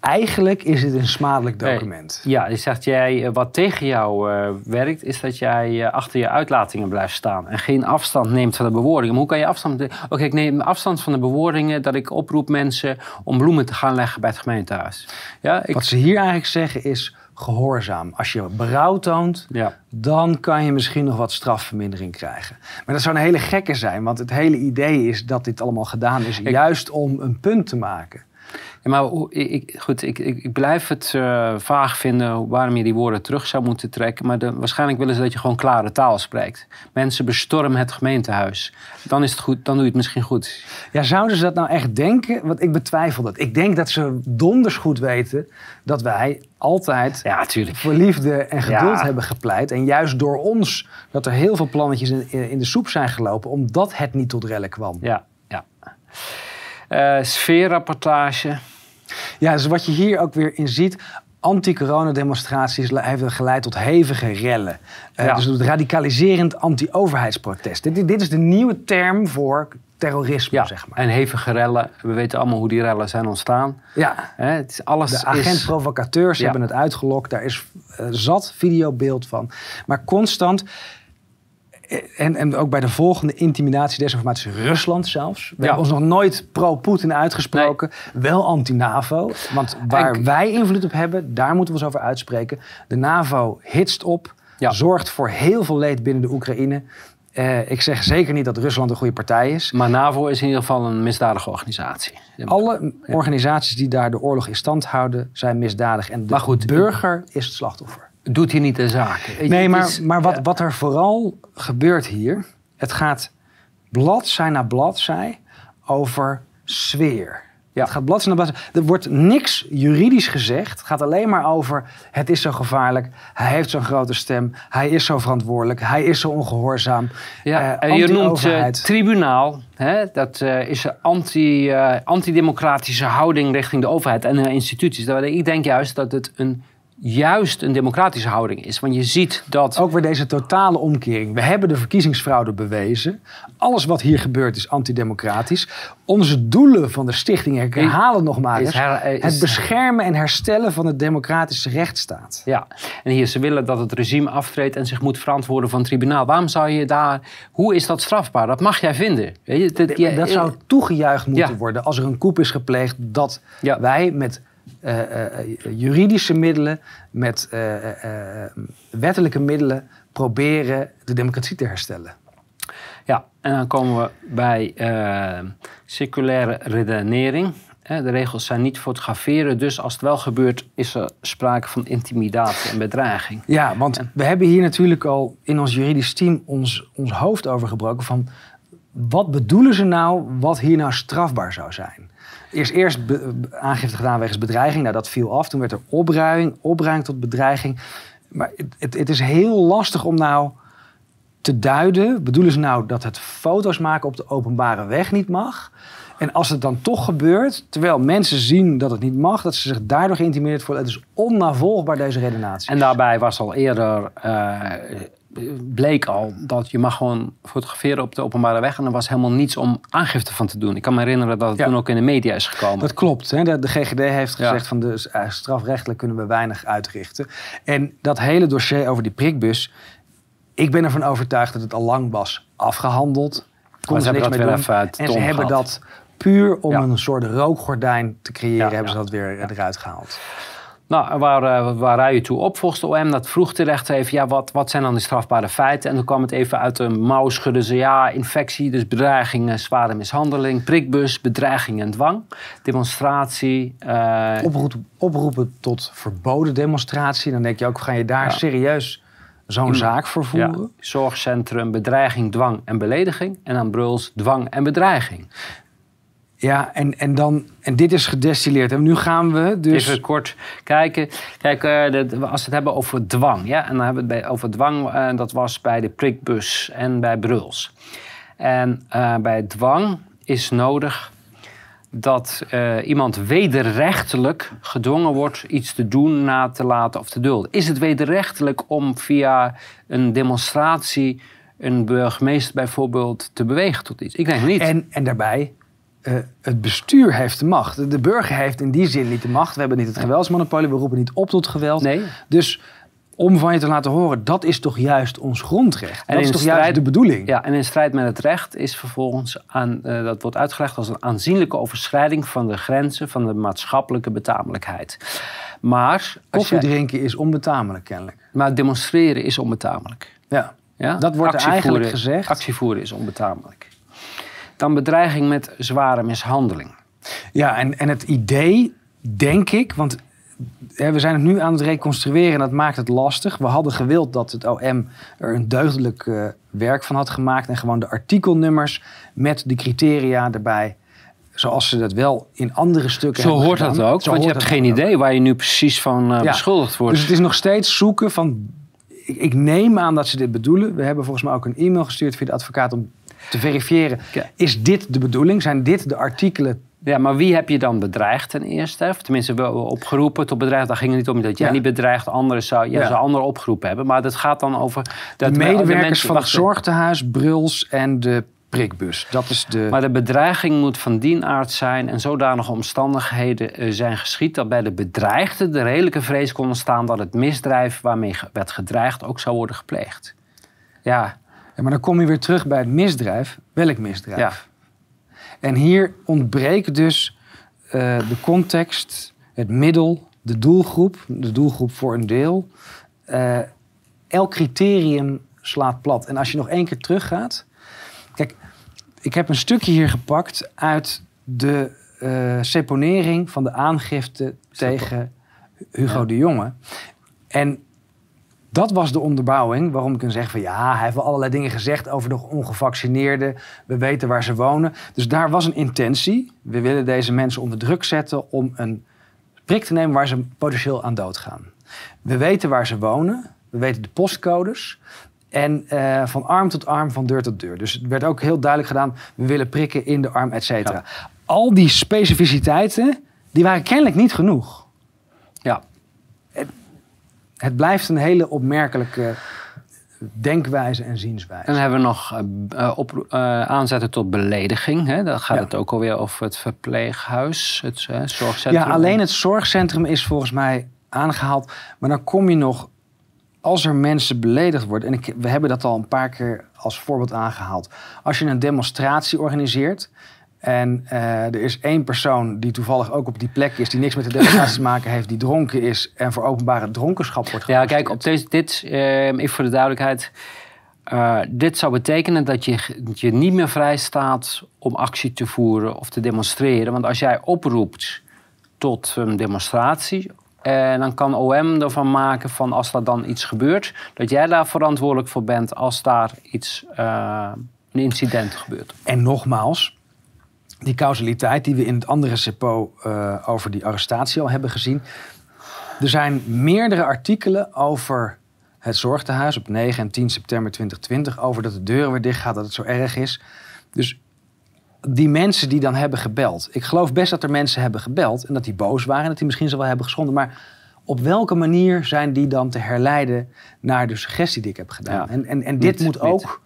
eigenlijk is het een smadelijk document. Ja, je zegt jij, eh, wat tegen jou werkt, is dat jij achter je uitlatingen blijft staan en geen afstand neemt van de bewoordingen. Maar hoe kan je afstand? Oké, ik neem afstand van de bewoordingen dat ik oproep mensen om bloemen te gaan leggen bij het gemeentehuis. Ja, ik, Wat ze hier eigenlijk zeggen is gehoorzaam. Als je berouw toont, ja. dan kan je misschien nog wat strafvermindering krijgen. Maar dat zou een hele gekke zijn, want het hele idee is dat dit allemaal gedaan is juist om een punt te maken. Ja, maar ik, goed, ik, ik, ik blijf het eh, vaag vinden waarom je die woorden terug zou moeten trekken. Maar de, waarschijnlijk willen ze dat je gewoon klare taal spreekt. Mensen bestormen het gemeentehuis. Dan is het goed, dan doe je het misschien goed. Ja, zouden ze dat nou echt denken? Want ik betwijfel dat. Ik denk dat ze donders goed weten dat wij altijd Ja, voor liefde en geduld Ja. hebben gepleit. En juist door ons dat er heel veel plannetjes in, in de soep zijn gelopen, omdat het niet tot rellen kwam. Ja, ja. Eh, sfeerrapportage. Ja, dus wat je hier ook weer in ziet. Anti-coronademonstraties le- hebben geleid tot hevige rellen. Eh, Ja. Dus het radicaliserend anti-overheidsprotest. Dit, dit is de nieuwe term voor terrorisme, Ja, zeg maar. en hevige rellen. We weten allemaal hoe die rellen zijn ontstaan. Ja, het is alles de agent-provocateurs Ja. hebben het uitgelokt. Daar is eh, zat videobeeld van. Maar constant... En, en ook bij de volgende intimidatie, desinformatie, Rusland zelfs. We Ja. hebben ons nog nooit pro-Poetin uitgesproken. Wel anti-NAVO. Want waar En- wij invloed op hebben, daar moeten we ons over uitspreken. De NAVO hitst op, Ja. zorgt voor heel veel leed binnen de Oekraïne. Eh, ik zeg zeker niet dat Rusland een goede partij is. Maar NAVO is in ieder geval een misdadige organisatie. Alle organisaties die daar de oorlog in stand houden, zijn misdadig. En de Maar goed, burger is het slachtoffer. Doet hier niet de je, Nee, maar, is- maar wat, wat er vooral gebeurt hier... het gaat bladzij na bladzij over sfeer. Ja. Het gaat bladzij na bladzij. Er wordt niks juridisch gezegd. Het gaat alleen maar over... het is zo gevaarlijk, hij heeft zo'n grote stem... hij is zo verantwoordelijk, hij is zo ongehoorzaam. Ja, eh, en je noemt anti-overheid. tribunaal. Hè? Dat eh, is een anti, antidemocratische houding richting de overheid en de instituties. Ik denk juist dat het een, juist een democratische houding is. Want je ziet dat... Ook weer deze totale omkering. We hebben de verkiezingsfraude bewezen. Alles wat hier gebeurt is antidemocratisch. Onze doelen van de stichting, ik herhaal het nog maar Is eens. her- is- het beschermen en herstellen van de democratische rechtsstaat. Ja, en hier, ze willen dat het regime aftreedt en zich moet verantwoorden van het tribunaal. Waarom zou je daar... Hoe is dat strafbaar? Dat mag jij vinden. Weet je, dat, zou toegejuicht moeten Ja. worden als er een coup is gepleegd dat Ja. wij met eh, eh, juridische middelen, met eh, wettelijke middelen proberen de democratie te herstellen. Ja, en dan komen we bij circulaire redenering. De regels zijn niet fotograferen, dus als het wel gebeurt, is er sprake van intimidatie en bedreiging. Ja, want we hebben hier natuurlijk al in ons juridisch team ons, ons hoofd over gebroken van wat bedoelen ze nou wat hier nou strafbaar zou zijn? Eerst, eerst aangifte gedaan wegens bedreiging, nou dat viel af. Toen werd er opruiing, opruiing tot bedreiging. Maar het, het, het is heel lastig om nou te duiden. Bedoelen ze nou dat het foto's maken op de openbare weg niet mag? En als het dan toch gebeurt, terwijl mensen zien dat het niet mag, dat ze zich daardoor geïntimideerd voelen, het is onnavolgbaar deze redenatie. En daarbij was al eerder, eh, bleek al dat je mag gewoon fotograferen op de openbare weg. En er was helemaal niets om aangifte van te doen. Ik kan me herinneren dat het Ja. toen ook in de media is gekomen. Dat klopt. Hè? De, de GGD heeft Ja. gezegd van de eh, strafrechtelijk kunnen we weinig uitrichten. En dat hele dossier over die prikbus, ik ben ervan overtuigd dat het al lang was afgehandeld. Kon ze niks dat mee weer doen. En ze hebben dat puur om Ja. een soort rookgordijn te creëren, hebben ze dat weer eruit gehaald. Nou, waar, eh, waar rij je toe op volgens de OM? Dat vroeg de rechter even, ja, wat, wat zijn dan die strafbare feiten? En toen kwam het even uit de mouw schudden ze, ja, infectie, dus bedreiging, eh, zware mishandeling, prikbus, bedreiging en dwang, demonstratie. eh, Oproep, oproepen tot verboden demonstratie. Dan denk je ook, ga je daar Ja. serieus zo'n Ja. zaak voor ja, voeren? zorgcentrum, bedreiging, dwang en belediging. En dan bruls, dwang en bedreiging. Ja, en, en, dan, en dit is gedestilleerd. En nu gaan we dus... Even kort kijken. Kijk, de- als we het hebben over dwang. Ja? En dan hebben we het bij, over dwang. eh, dat was bij de prikbus en bij Bruls. En eh, bij dwang is nodig dat iemand wederrechtelijk gedwongen wordt iets te doen, na te laten of te dulden. Is het wederrechtelijk om via een demonstratie een burgemeester bijvoorbeeld te bewegen tot iets? Ik denk niet. En, en daarbij, eh, het bestuur heeft de macht. De burger heeft in die zin niet de macht. We hebben niet het geweldsmonopolie, we roepen niet op tot geweld. Nee. Dus om van je te laten horen, dat is toch juist ons grondrecht. En dat is toch strijd- juist de bedoeling. Ja, en in strijd met het recht is vervolgens aan, eh, dat wordt uitgelegd als een aanzienlijke overschrijding van de grenzen van de maatschappelijke betamelijkheid. Maar, Koffie drinken is onbetamelijk kennelijk. maar demonstreren is onbetamelijk. Ja. Ja? Dat wordt eigenlijk gezegd. Actie voeren is onbetamelijk. Dan bedreiging met zware mishandeling. Ja, en, en het idee, denk ik, want hè, we zijn het nu aan het reconstrueren en dat maakt het lastig. We hadden gewild dat het OM er een deugdelijk eh, werk van had gemaakt en gewoon de artikelnummers met de criteria erbij. Zoals ze dat wel in andere stukken Zo hebben hoort gedaan. dat ook, Zo want je hebt geen ook. idee waar je nu precies van eh, Ja. beschuldigd wordt. Dus het is nog steeds zoeken van. Ik, ik neem aan dat ze dit bedoelen. We hebben volgens mij ook een e-mail gestuurd via de advocaat om te verifiëren. Is dit de bedoeling? Zijn dit de artikelen? Ja, maar wie heb je dan bedreigd ten eerste? Of tenminste wel opgeroepen tot bedreigd. Daar ging het niet om dat jij Ja. niet bedreigd, anderen zou, jij Ja. zou anderen opgeroepen hebben. Maar dat gaat dan over... Dat de we- medewerkers mensen- van het zorgtehuis, Bruls en de prikbus. Dat is de. Maar de bedreiging moet van die aard zijn en zodanige omstandigheden eh, zijn geschied dat bij de bedreigde de redelijke vrees kon ontstaan dat het misdrijf waarmee werd gedreigd ook zou worden gepleegd. Ja, Ja, maar dan kom je weer terug bij het misdrijf. Welk misdrijf? ja. En hier ontbreekt dus eh, de context, het middel, de doelgroep, de doelgroep voor een deel. Eh, elk criterium slaat plat. En als je nog één keer teruggaat. Kijk, ik heb een stukje hier gepakt uit de eh seponering van de aangifte tegen Hugo Ja. de Jonge. En dat was de onderbouwing waarom ik kan zeggen van ja, hij heeft wel allerlei dingen gezegd over de ongevaccineerden. We weten waar ze wonen. Dus daar was een intentie. We willen deze mensen onder druk zetten om een prik te nemen waar ze potentieel aan doodgaan. We weten waar ze wonen. We weten de postcodes. En eh, van arm tot arm, van deur tot deur. Dus het werd ook heel duidelijk gedaan, we willen prikken in de arm, et cetera. Al die specificiteiten, die waren kennelijk niet genoeg. ja. Het blijft een hele opmerkelijke denkwijze en zienswijze. En dan hebben we nog eh, eh, op, eh, aanzetten tot belediging. Hè? Dan gaat Ja. het ook alweer over het verpleeghuis, het zorgcentrum. Ja, alleen het zorgcentrum is volgens mij aangehaald. Maar dan kom je nog, als er mensen beledigd worden... en ik, we hebben dat al een paar keer als voorbeeld aangehaald. Als je een demonstratie organiseert... en eh, er is één persoon die toevallig ook op die plek is... die niks met de demonstratie te maken heeft, die dronken is... en voor openbare dronkenschap wordt Ja, kijk, op deze, dit, eh, even voor de duidelijkheid. eh, dit zou betekenen dat je, dat je niet meer vrij staat om actie te voeren of te demonstreren. Want als jij oproept tot een demonstratie, eh, dan kan OM ervan maken van als er dan iets gebeurt, dat jij daar verantwoordelijk voor bent als daar iets, een incident gebeurt. En nogmaals, die causaliteit die we in het andere CEPO eh, over die arrestatie al hebben gezien. Er zijn meerdere artikelen over het zorgtehuis op 9 en 10 september 2020. Over dat de deuren weer dicht gaat, dat het zo erg is. Dus die mensen die dan hebben gebeld. Ik geloof best dat er mensen hebben gebeld en dat die boos waren en dat die misschien ze wel hebben geschonden. Maar op welke manier zijn die dan te herleiden naar de suggestie die ik heb gedaan? Ja. En, en, en dit moet ook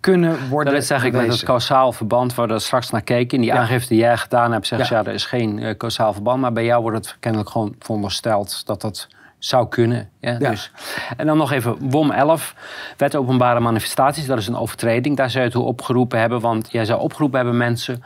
kunnen worden Dat is eigenlijk met het kausaal verband waar we straks naar keken. In die Ja. aangifte die jij gedaan hebt, zegt Ja. ze ja, er is geen eh kausaal verband. Maar bij jou wordt het kennelijk gewoon verondersteld dat dat zou kunnen. Ja, Ja. Dus. En dan nog even WOM 11, Wet Openbare Manifestaties. Dat is een overtreding. Daar zou je toe opgeroepen hebben. Want jij zou opgeroepen hebben mensen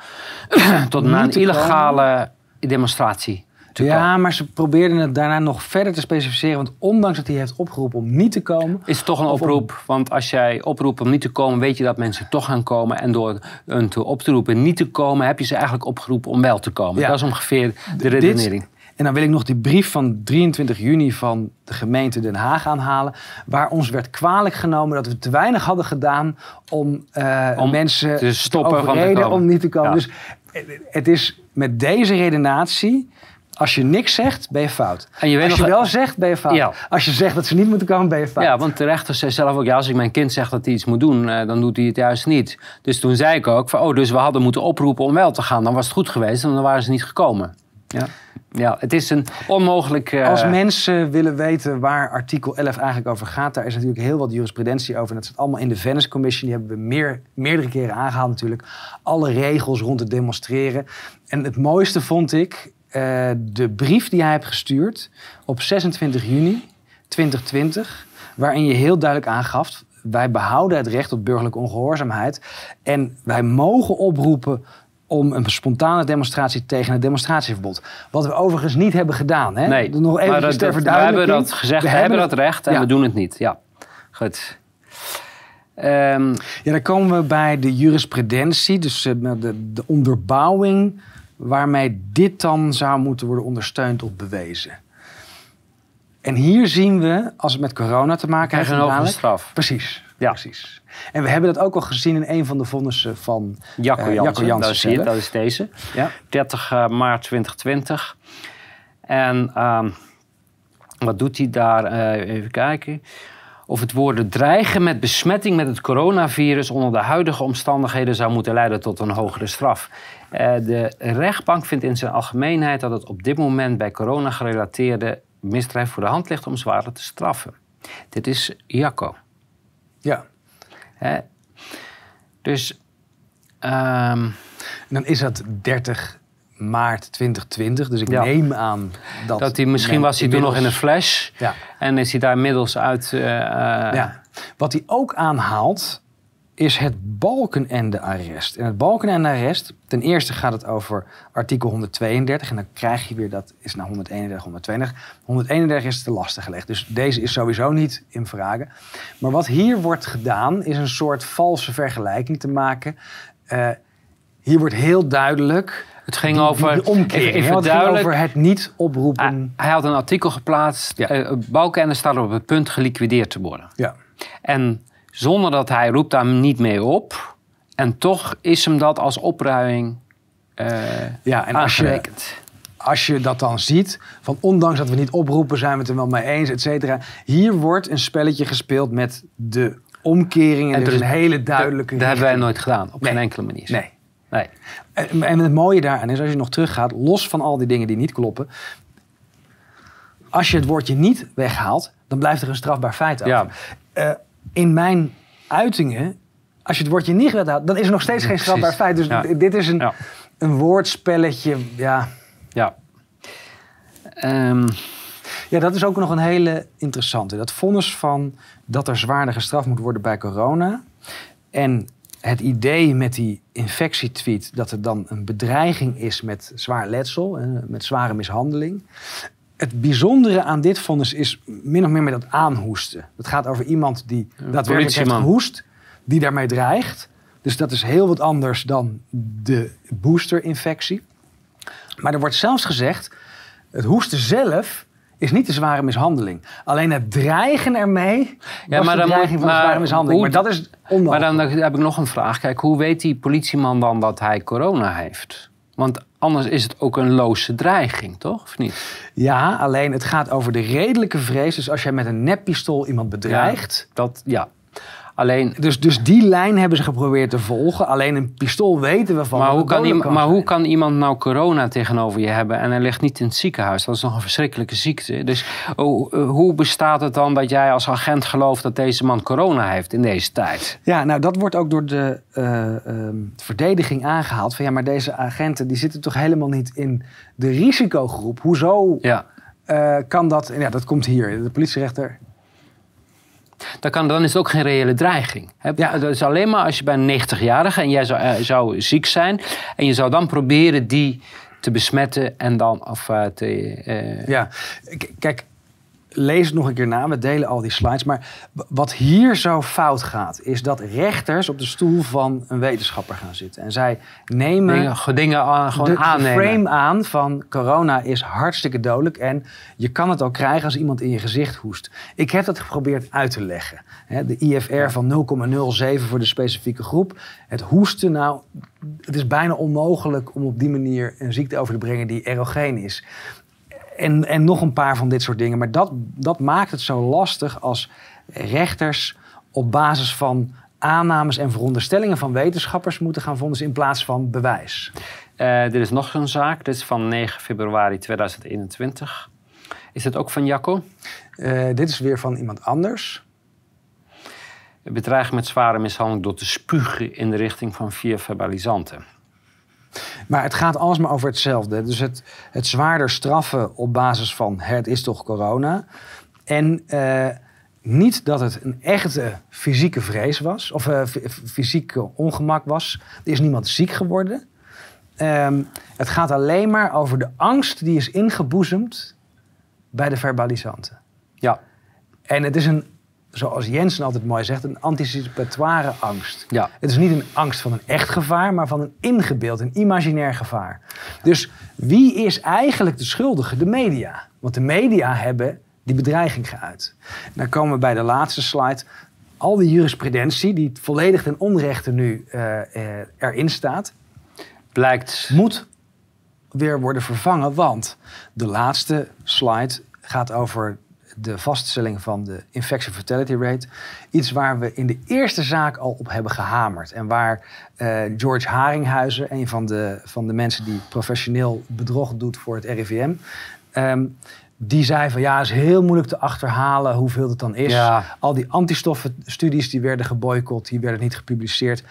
tot een illegale demonstratie. Ja, maar ze probeerden het daarna nog verder te specificeren. Want ondanks dat hij heeft opgeroepen om niet te komen... Is het toch een om- oproep? Want als jij oproept om niet te komen, weet je dat mensen toch gaan komen. En door hun te op te roepen niet te komen, heb je ze eigenlijk opgeroepen om wel te komen. Ja. Dat is ongeveer de redenering. En dan wil ik nog die brief van 23 juni van de gemeente Den Haag aanhalen. Waar ons werd kwalijk genomen dat we te weinig hadden gedaan om, eh, Om mensen te stoppen van te om niet te komen. Ja. Dus het is met deze redenatie. Als je niks zegt, ben je fout. En je weet als je nog- wel zegt, ben je fout. Ja. Als je zegt dat ze niet moeten komen, ben je fout. Ja, want de rechter zei zelf ook, ja, als ik mijn kind zeg dat hij iets moet doen, eh, dan doet hij het juist niet. Dus toen zei ik ook, van, oh, dus we hadden moeten oproepen om wel te gaan. Dan was het goed geweest en dan waren ze niet gekomen. Ja, ja het is een onmogelijk... eh, Als mensen willen weten waar artikel 11 eigenlijk over gaat, daar is natuurlijk heel wat jurisprudentie over. En dat zit allemaal in de Venice Commission. Die hebben we meer, meerdere keren aangehaald natuurlijk. Alle regels rond het demonstreren. En het mooiste vond ik eh, de brief die hij heeft gestuurd op 26 juni 2020. Waarin je heel duidelijk aangaf, wij behouden het recht op burgerlijke ongehoorzaamheid. En wij mogen oproepen om een spontane demonstratie tegen het demonstratieverbod. Wat we overigens niet hebben gedaan. Hè? Nee, Nog even maar dat, ter we hebben dat gezegd, we, hebben dat recht en ja. we doen het niet. Ja, goed. Ehm, Ja, dan komen we bij de jurisprudentie, dus eh, de, de onderbouwing waarmee dit dan zou moeten worden ondersteund of bewezen. En hier zien we, als het met corona te maken heeft, krijgen een hogere straf. Precies, Ja. precies. En we hebben dat ook al gezien in een van de vonnissen van Jacco eh, Jansen, Jansen dat is hier, zelf. dat is deze. Ja. 30 eh, maart 2020. En ehm, wat doet hij daar? Eh, even kijken. Of het woorden dreigen met besmetting met het coronavirus onder de huidige omstandigheden zou moeten leiden tot een hogere straf. Eh, de rechtbank vindt in zijn algemeenheid dat het op dit moment bij corona gerelateerde misdrijf voor de hand ligt om zwaarder te straffen. Dit is Jacco. ja. Hè? Dus ehm, En dan is dat 30 maart 2020, dus ik Ja. neem aan dat... dat hij misschien was hij toen nog in een flash. Ja. En is hij daar inmiddels uit. eh, eh, Ja. Wat hij ook aanhaalt, is het Balkenende-arrest. En het Balkenende-arrest, ten eerste gaat het over artikel 132. En dan krijg je weer dat, is naar 131, 132. 131 is te lastig gelegd. Dus deze is sowieso niet in vragen. Maar wat hier wordt gedaan, is een soort valse vergelijking te maken. Eh, hier wordt heel duidelijk... Het ging die- over. die, omkering. even, even het over het niet oproepen. Hij, had een artikel geplaatst. Ja. eh, Balkenende staat op het punt geliquideerd te worden. ja. En zonder dat hij roept daar niet mee op. En toch is hem dat als opruiming eh ja, en als je, als je dat dan ziet, van ondanks dat we niet oproepen, zijn we het er wel mee eens, et cetera. Hier wordt een spelletje gespeeld met de omkering en, En er er is is- een hele duidelijke... Dat hebben wij nooit gedaan. Op Nee. geen enkele manier. Nee. Nee. En, en het mooie daaraan is, als je nog teruggaat, los van al die dingen die niet kloppen, als je het woordje niet weghaalt, dan blijft er een strafbaar feit over. Ja. Eh, in mijn uitingen, als je het woordje niet weghaalt, dan is er nog steeds geen strafbaar feit. Dus Ja. dit is een, een woordspelletje, ja... Ja. Ehm, Ja, dat is ook nog een hele interessante. Dat vonnis van dat er zwaarder gestraft moet worden bij corona. En het idee met die infectietweet dat er dan een bedreiging is met zwaar letsel, met zware mishandeling. Het bijzondere aan dit vonnis is min of meer met dat aanhoesten. Het gaat over iemand die daadwerkelijk heeft gehoest, die daarmee dreigt. Dus dat is heel wat anders dan de boosterinfectie. Maar er wordt zelfs gezegd, het hoesten zelf is niet de zware mishandeling. Alleen het dreigen ermee Ja, was maar de dreiging moet- van de zware mishandeling. hoe- maar dat is onmogelijk. Maar dan heb ik nog een vraag. Kijk, hoe weet die politieman dan dat hij corona heeft? Want anders is het ook een loze dreiging, toch? Of niet? Ja, alleen het gaat over de redelijke vrees. Dus als jij met een neppistool iemand bedreigt... Dat, ja. Alleen, Dus, dus die lijn hebben ze geprobeerd te volgen. Alleen een pistool weten we van. maar hoe kan, iemand, maar hoe kan iemand nou corona tegenover je hebben en hij ligt niet in het ziekenhuis? Dat is nog een verschrikkelijke ziekte. Dus hoe, hoe bestaat het dan dat jij als agent gelooft dat deze man corona heeft in deze tijd? Ja, nou dat wordt ook door de eh, ehm, verdediging aangehaald. Van ja, maar deze agenten die zitten toch helemaal niet in de risicogroep. Hoezo Ja. eh, kan dat? en Ja, dat komt hier. De politierechter. Dan, kan, dan is het ook geen reële dreiging. Hè? Ja. Dat is alleen maar als je bij een 90-jarige en jij zou, eh, zou ziek zijn. En je zou dan proberen die te besmetten en dan of eh, te. eh, Ja, k- kijk, lees het nog een keer na. We delen al die slides. Maar wat hier zo fout gaat, is dat rechters op de stoel van een wetenschapper gaan zitten. En zij nemen dingen, dingen aan, gewoon de, de aannemen. frame aan van corona is hartstikke dodelijk en je kan het ook krijgen als iemand in je gezicht hoest. Ik heb dat geprobeerd uit te leggen. De IFR van 0,07 voor de specifieke groep. Het hoesten, nou, het is bijna onmogelijk om op die manier een ziekte over te brengen die erogeen is. En, en nog een paar van dit soort dingen. Maar dat, dat maakt het zo lastig als rechters op basis van aannames en veronderstellingen van wetenschappers moeten gaan vonnissen in plaats van bewijs. Eh, dit is nog een zaak. Dit is van 9 februari 2021. Is het ook van Jacco? Eh, dit is weer van iemand anders. Bedreiging met zware mishandeling door te spugen in de richting van vier verbalisanten. Maar het gaat alles maar over hetzelfde. Dus het, het zwaarder straffen op basis van het is toch corona. En eh, niet dat het een echte fysieke vrees was. Of eh, f- f- fysieke ongemak was. Er is niemand ziek geworden. Ehm, het gaat alleen maar over de angst die is ingeboezemd bij de verbalisanten. Ja, En het is een, zoals Jensen altijd mooi zegt, een anticipatoire angst. ja. Het is niet een angst van een echt gevaar, maar van een ingebeeld, een imaginair gevaar. Dus wie is eigenlijk de schuldige? De media. Want de media hebben die bedreiging geuit. Dan komen we bij de laatste slide. Al die jurisprudentie, die volledig ten onrechte nu eh, eh, erin staat, Blijkt. moet weer worden vervangen. Want de laatste slide gaat over de vaststelling van de infection fatality rate. Iets waar we in de eerste zaak al op hebben gehamerd. En waar eh, George Haringhuizen, een van de, van de mensen die professioneel bedrog doet voor het RIVM... ehm, die zei van ja, het is heel moeilijk te achterhalen hoeveel het dan is. Ja. Al die antistoffenstudies die werden geboycott, die werden niet gepubliceerd.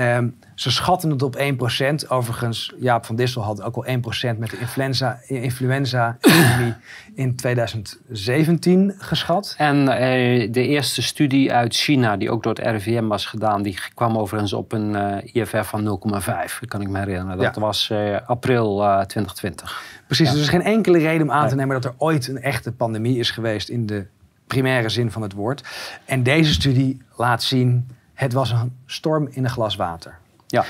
Ehm, ze schatten het op 1%. Overigens, Jaap van Dissel had ook al 1% met de influenza, influenza-epidemie in 2017 geschat. En eh, de eerste studie uit China, die ook door het RIVM was gedaan, die kwam overigens op een eh, IFR van 0,5. Dat kan ik me herinneren. Dat Ja. was eh, april eh, 2020. Precies, Ja. dus er is geen enkele reden om aan te nemen dat er ooit een echte pandemie is geweest in de primaire zin van het woord. En deze studie laat zien, het was een storm in een glas water. Ja.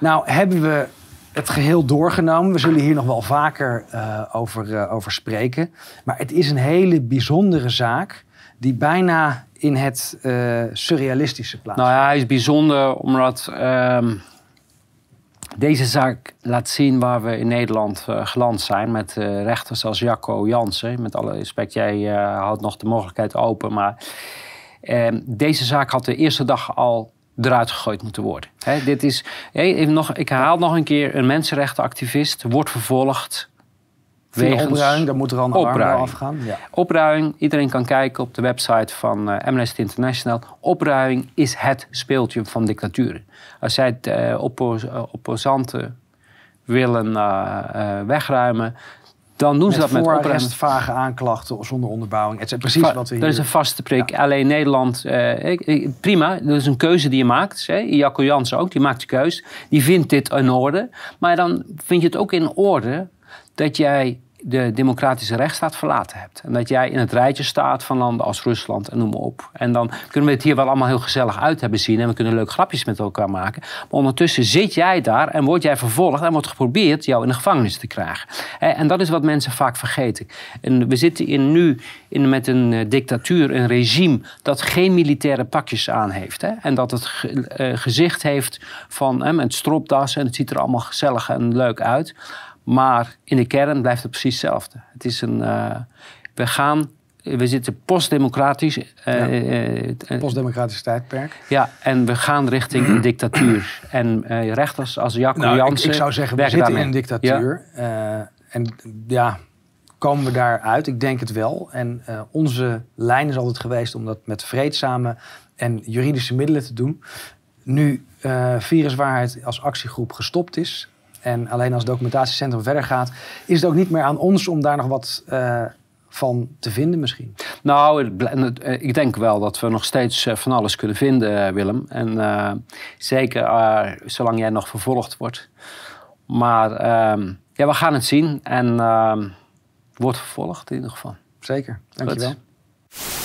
Nou, hebben we het geheel doorgenomen. We zullen hier nog wel vaker eh, over, eh, over spreken. Maar het is een hele bijzondere zaak die bijna in het eh, surrealistische plaats. Nou ja, hij is bijzonder omdat ehm, deze zaak laat zien waar we in Nederland geland zijn. Met rechters als Jacco Jansen. Met alle respect, jij houdt nog de mogelijkheid open. Maar deze zaak had de eerste dag al eruit gegooid moeten worden. Dit is, even nog, ik herhaal nog een keer, een mensenrechtenactivist wordt vervolgd. Wegens opruiming, daar moet er al een opruiming. afgaan. Ja. Opruiing, iedereen kan kijken op de website van eh, Amnesty International. Opruiming is het speeltje van dictaturen. Als zij eh, opposanten willen wegruimen, dan doen ze Met dat met opruiming. vage aanklachten zonder onderbouwing. Het is precies Va- wat we Dat hier... is een vaste prik. Alleen Nederland, eh, prima, dat is een keuze die je maakt. Hè? Jacco Jansen ook, die maakt de keuze. Die vindt dit in orde. Maar dan vind je het ook in orde dat jij de democratische rechtsstaat verlaten hebt. En dat jij in het rijtje staat van landen als Rusland en noem maar op. En dan kunnen we het hier wel allemaal heel gezellig uit hebben zien. En we kunnen leuke grapjes met elkaar maken. Maar ondertussen zit jij daar en word jij vervolgd en wordt geprobeerd jou in de gevangenis te krijgen. En dat is wat mensen vaak vergeten. En we zitten in nu in, met een eh, dictatuur, een regime dat geen militaire pakjes aan heeft. Hè? En dat het eh, gezicht heeft van hè, met stropdas en het ziet er allemaal gezellig en leuk uit. Maar in de kern blijft het precies hetzelfde. Het is een, eh, we gaan we zitten postdemocratisch. Uh, ja. Postdemocratisch tijdperk. Ja, en we gaan richting een dictatuur. En rechters als Jacco nou, Jansen... Ik, ik, zou zeggen, we zitten in een dictatuur. en ja, komen we daaruit? Ik denk het wel. En onze lijn is altijd geweest om dat met vreedzame en juridische middelen te doen. Nu Viruswaarheid als actiegroep gestopt is en alleen als documentatiecentrum verder gaat, is het ook niet meer aan ons om daar nog wat uh, van te vinden misschien? Nou, ik denk wel dat we nog steeds eh, van alles kunnen vinden, eh, Willem. En uh, zeker zolang jij nog vervolgd wordt. Maar uh, ja, we gaan het zien en ehm, wordt vervolgd in ieder geval. Zeker, dankjewel. Goed.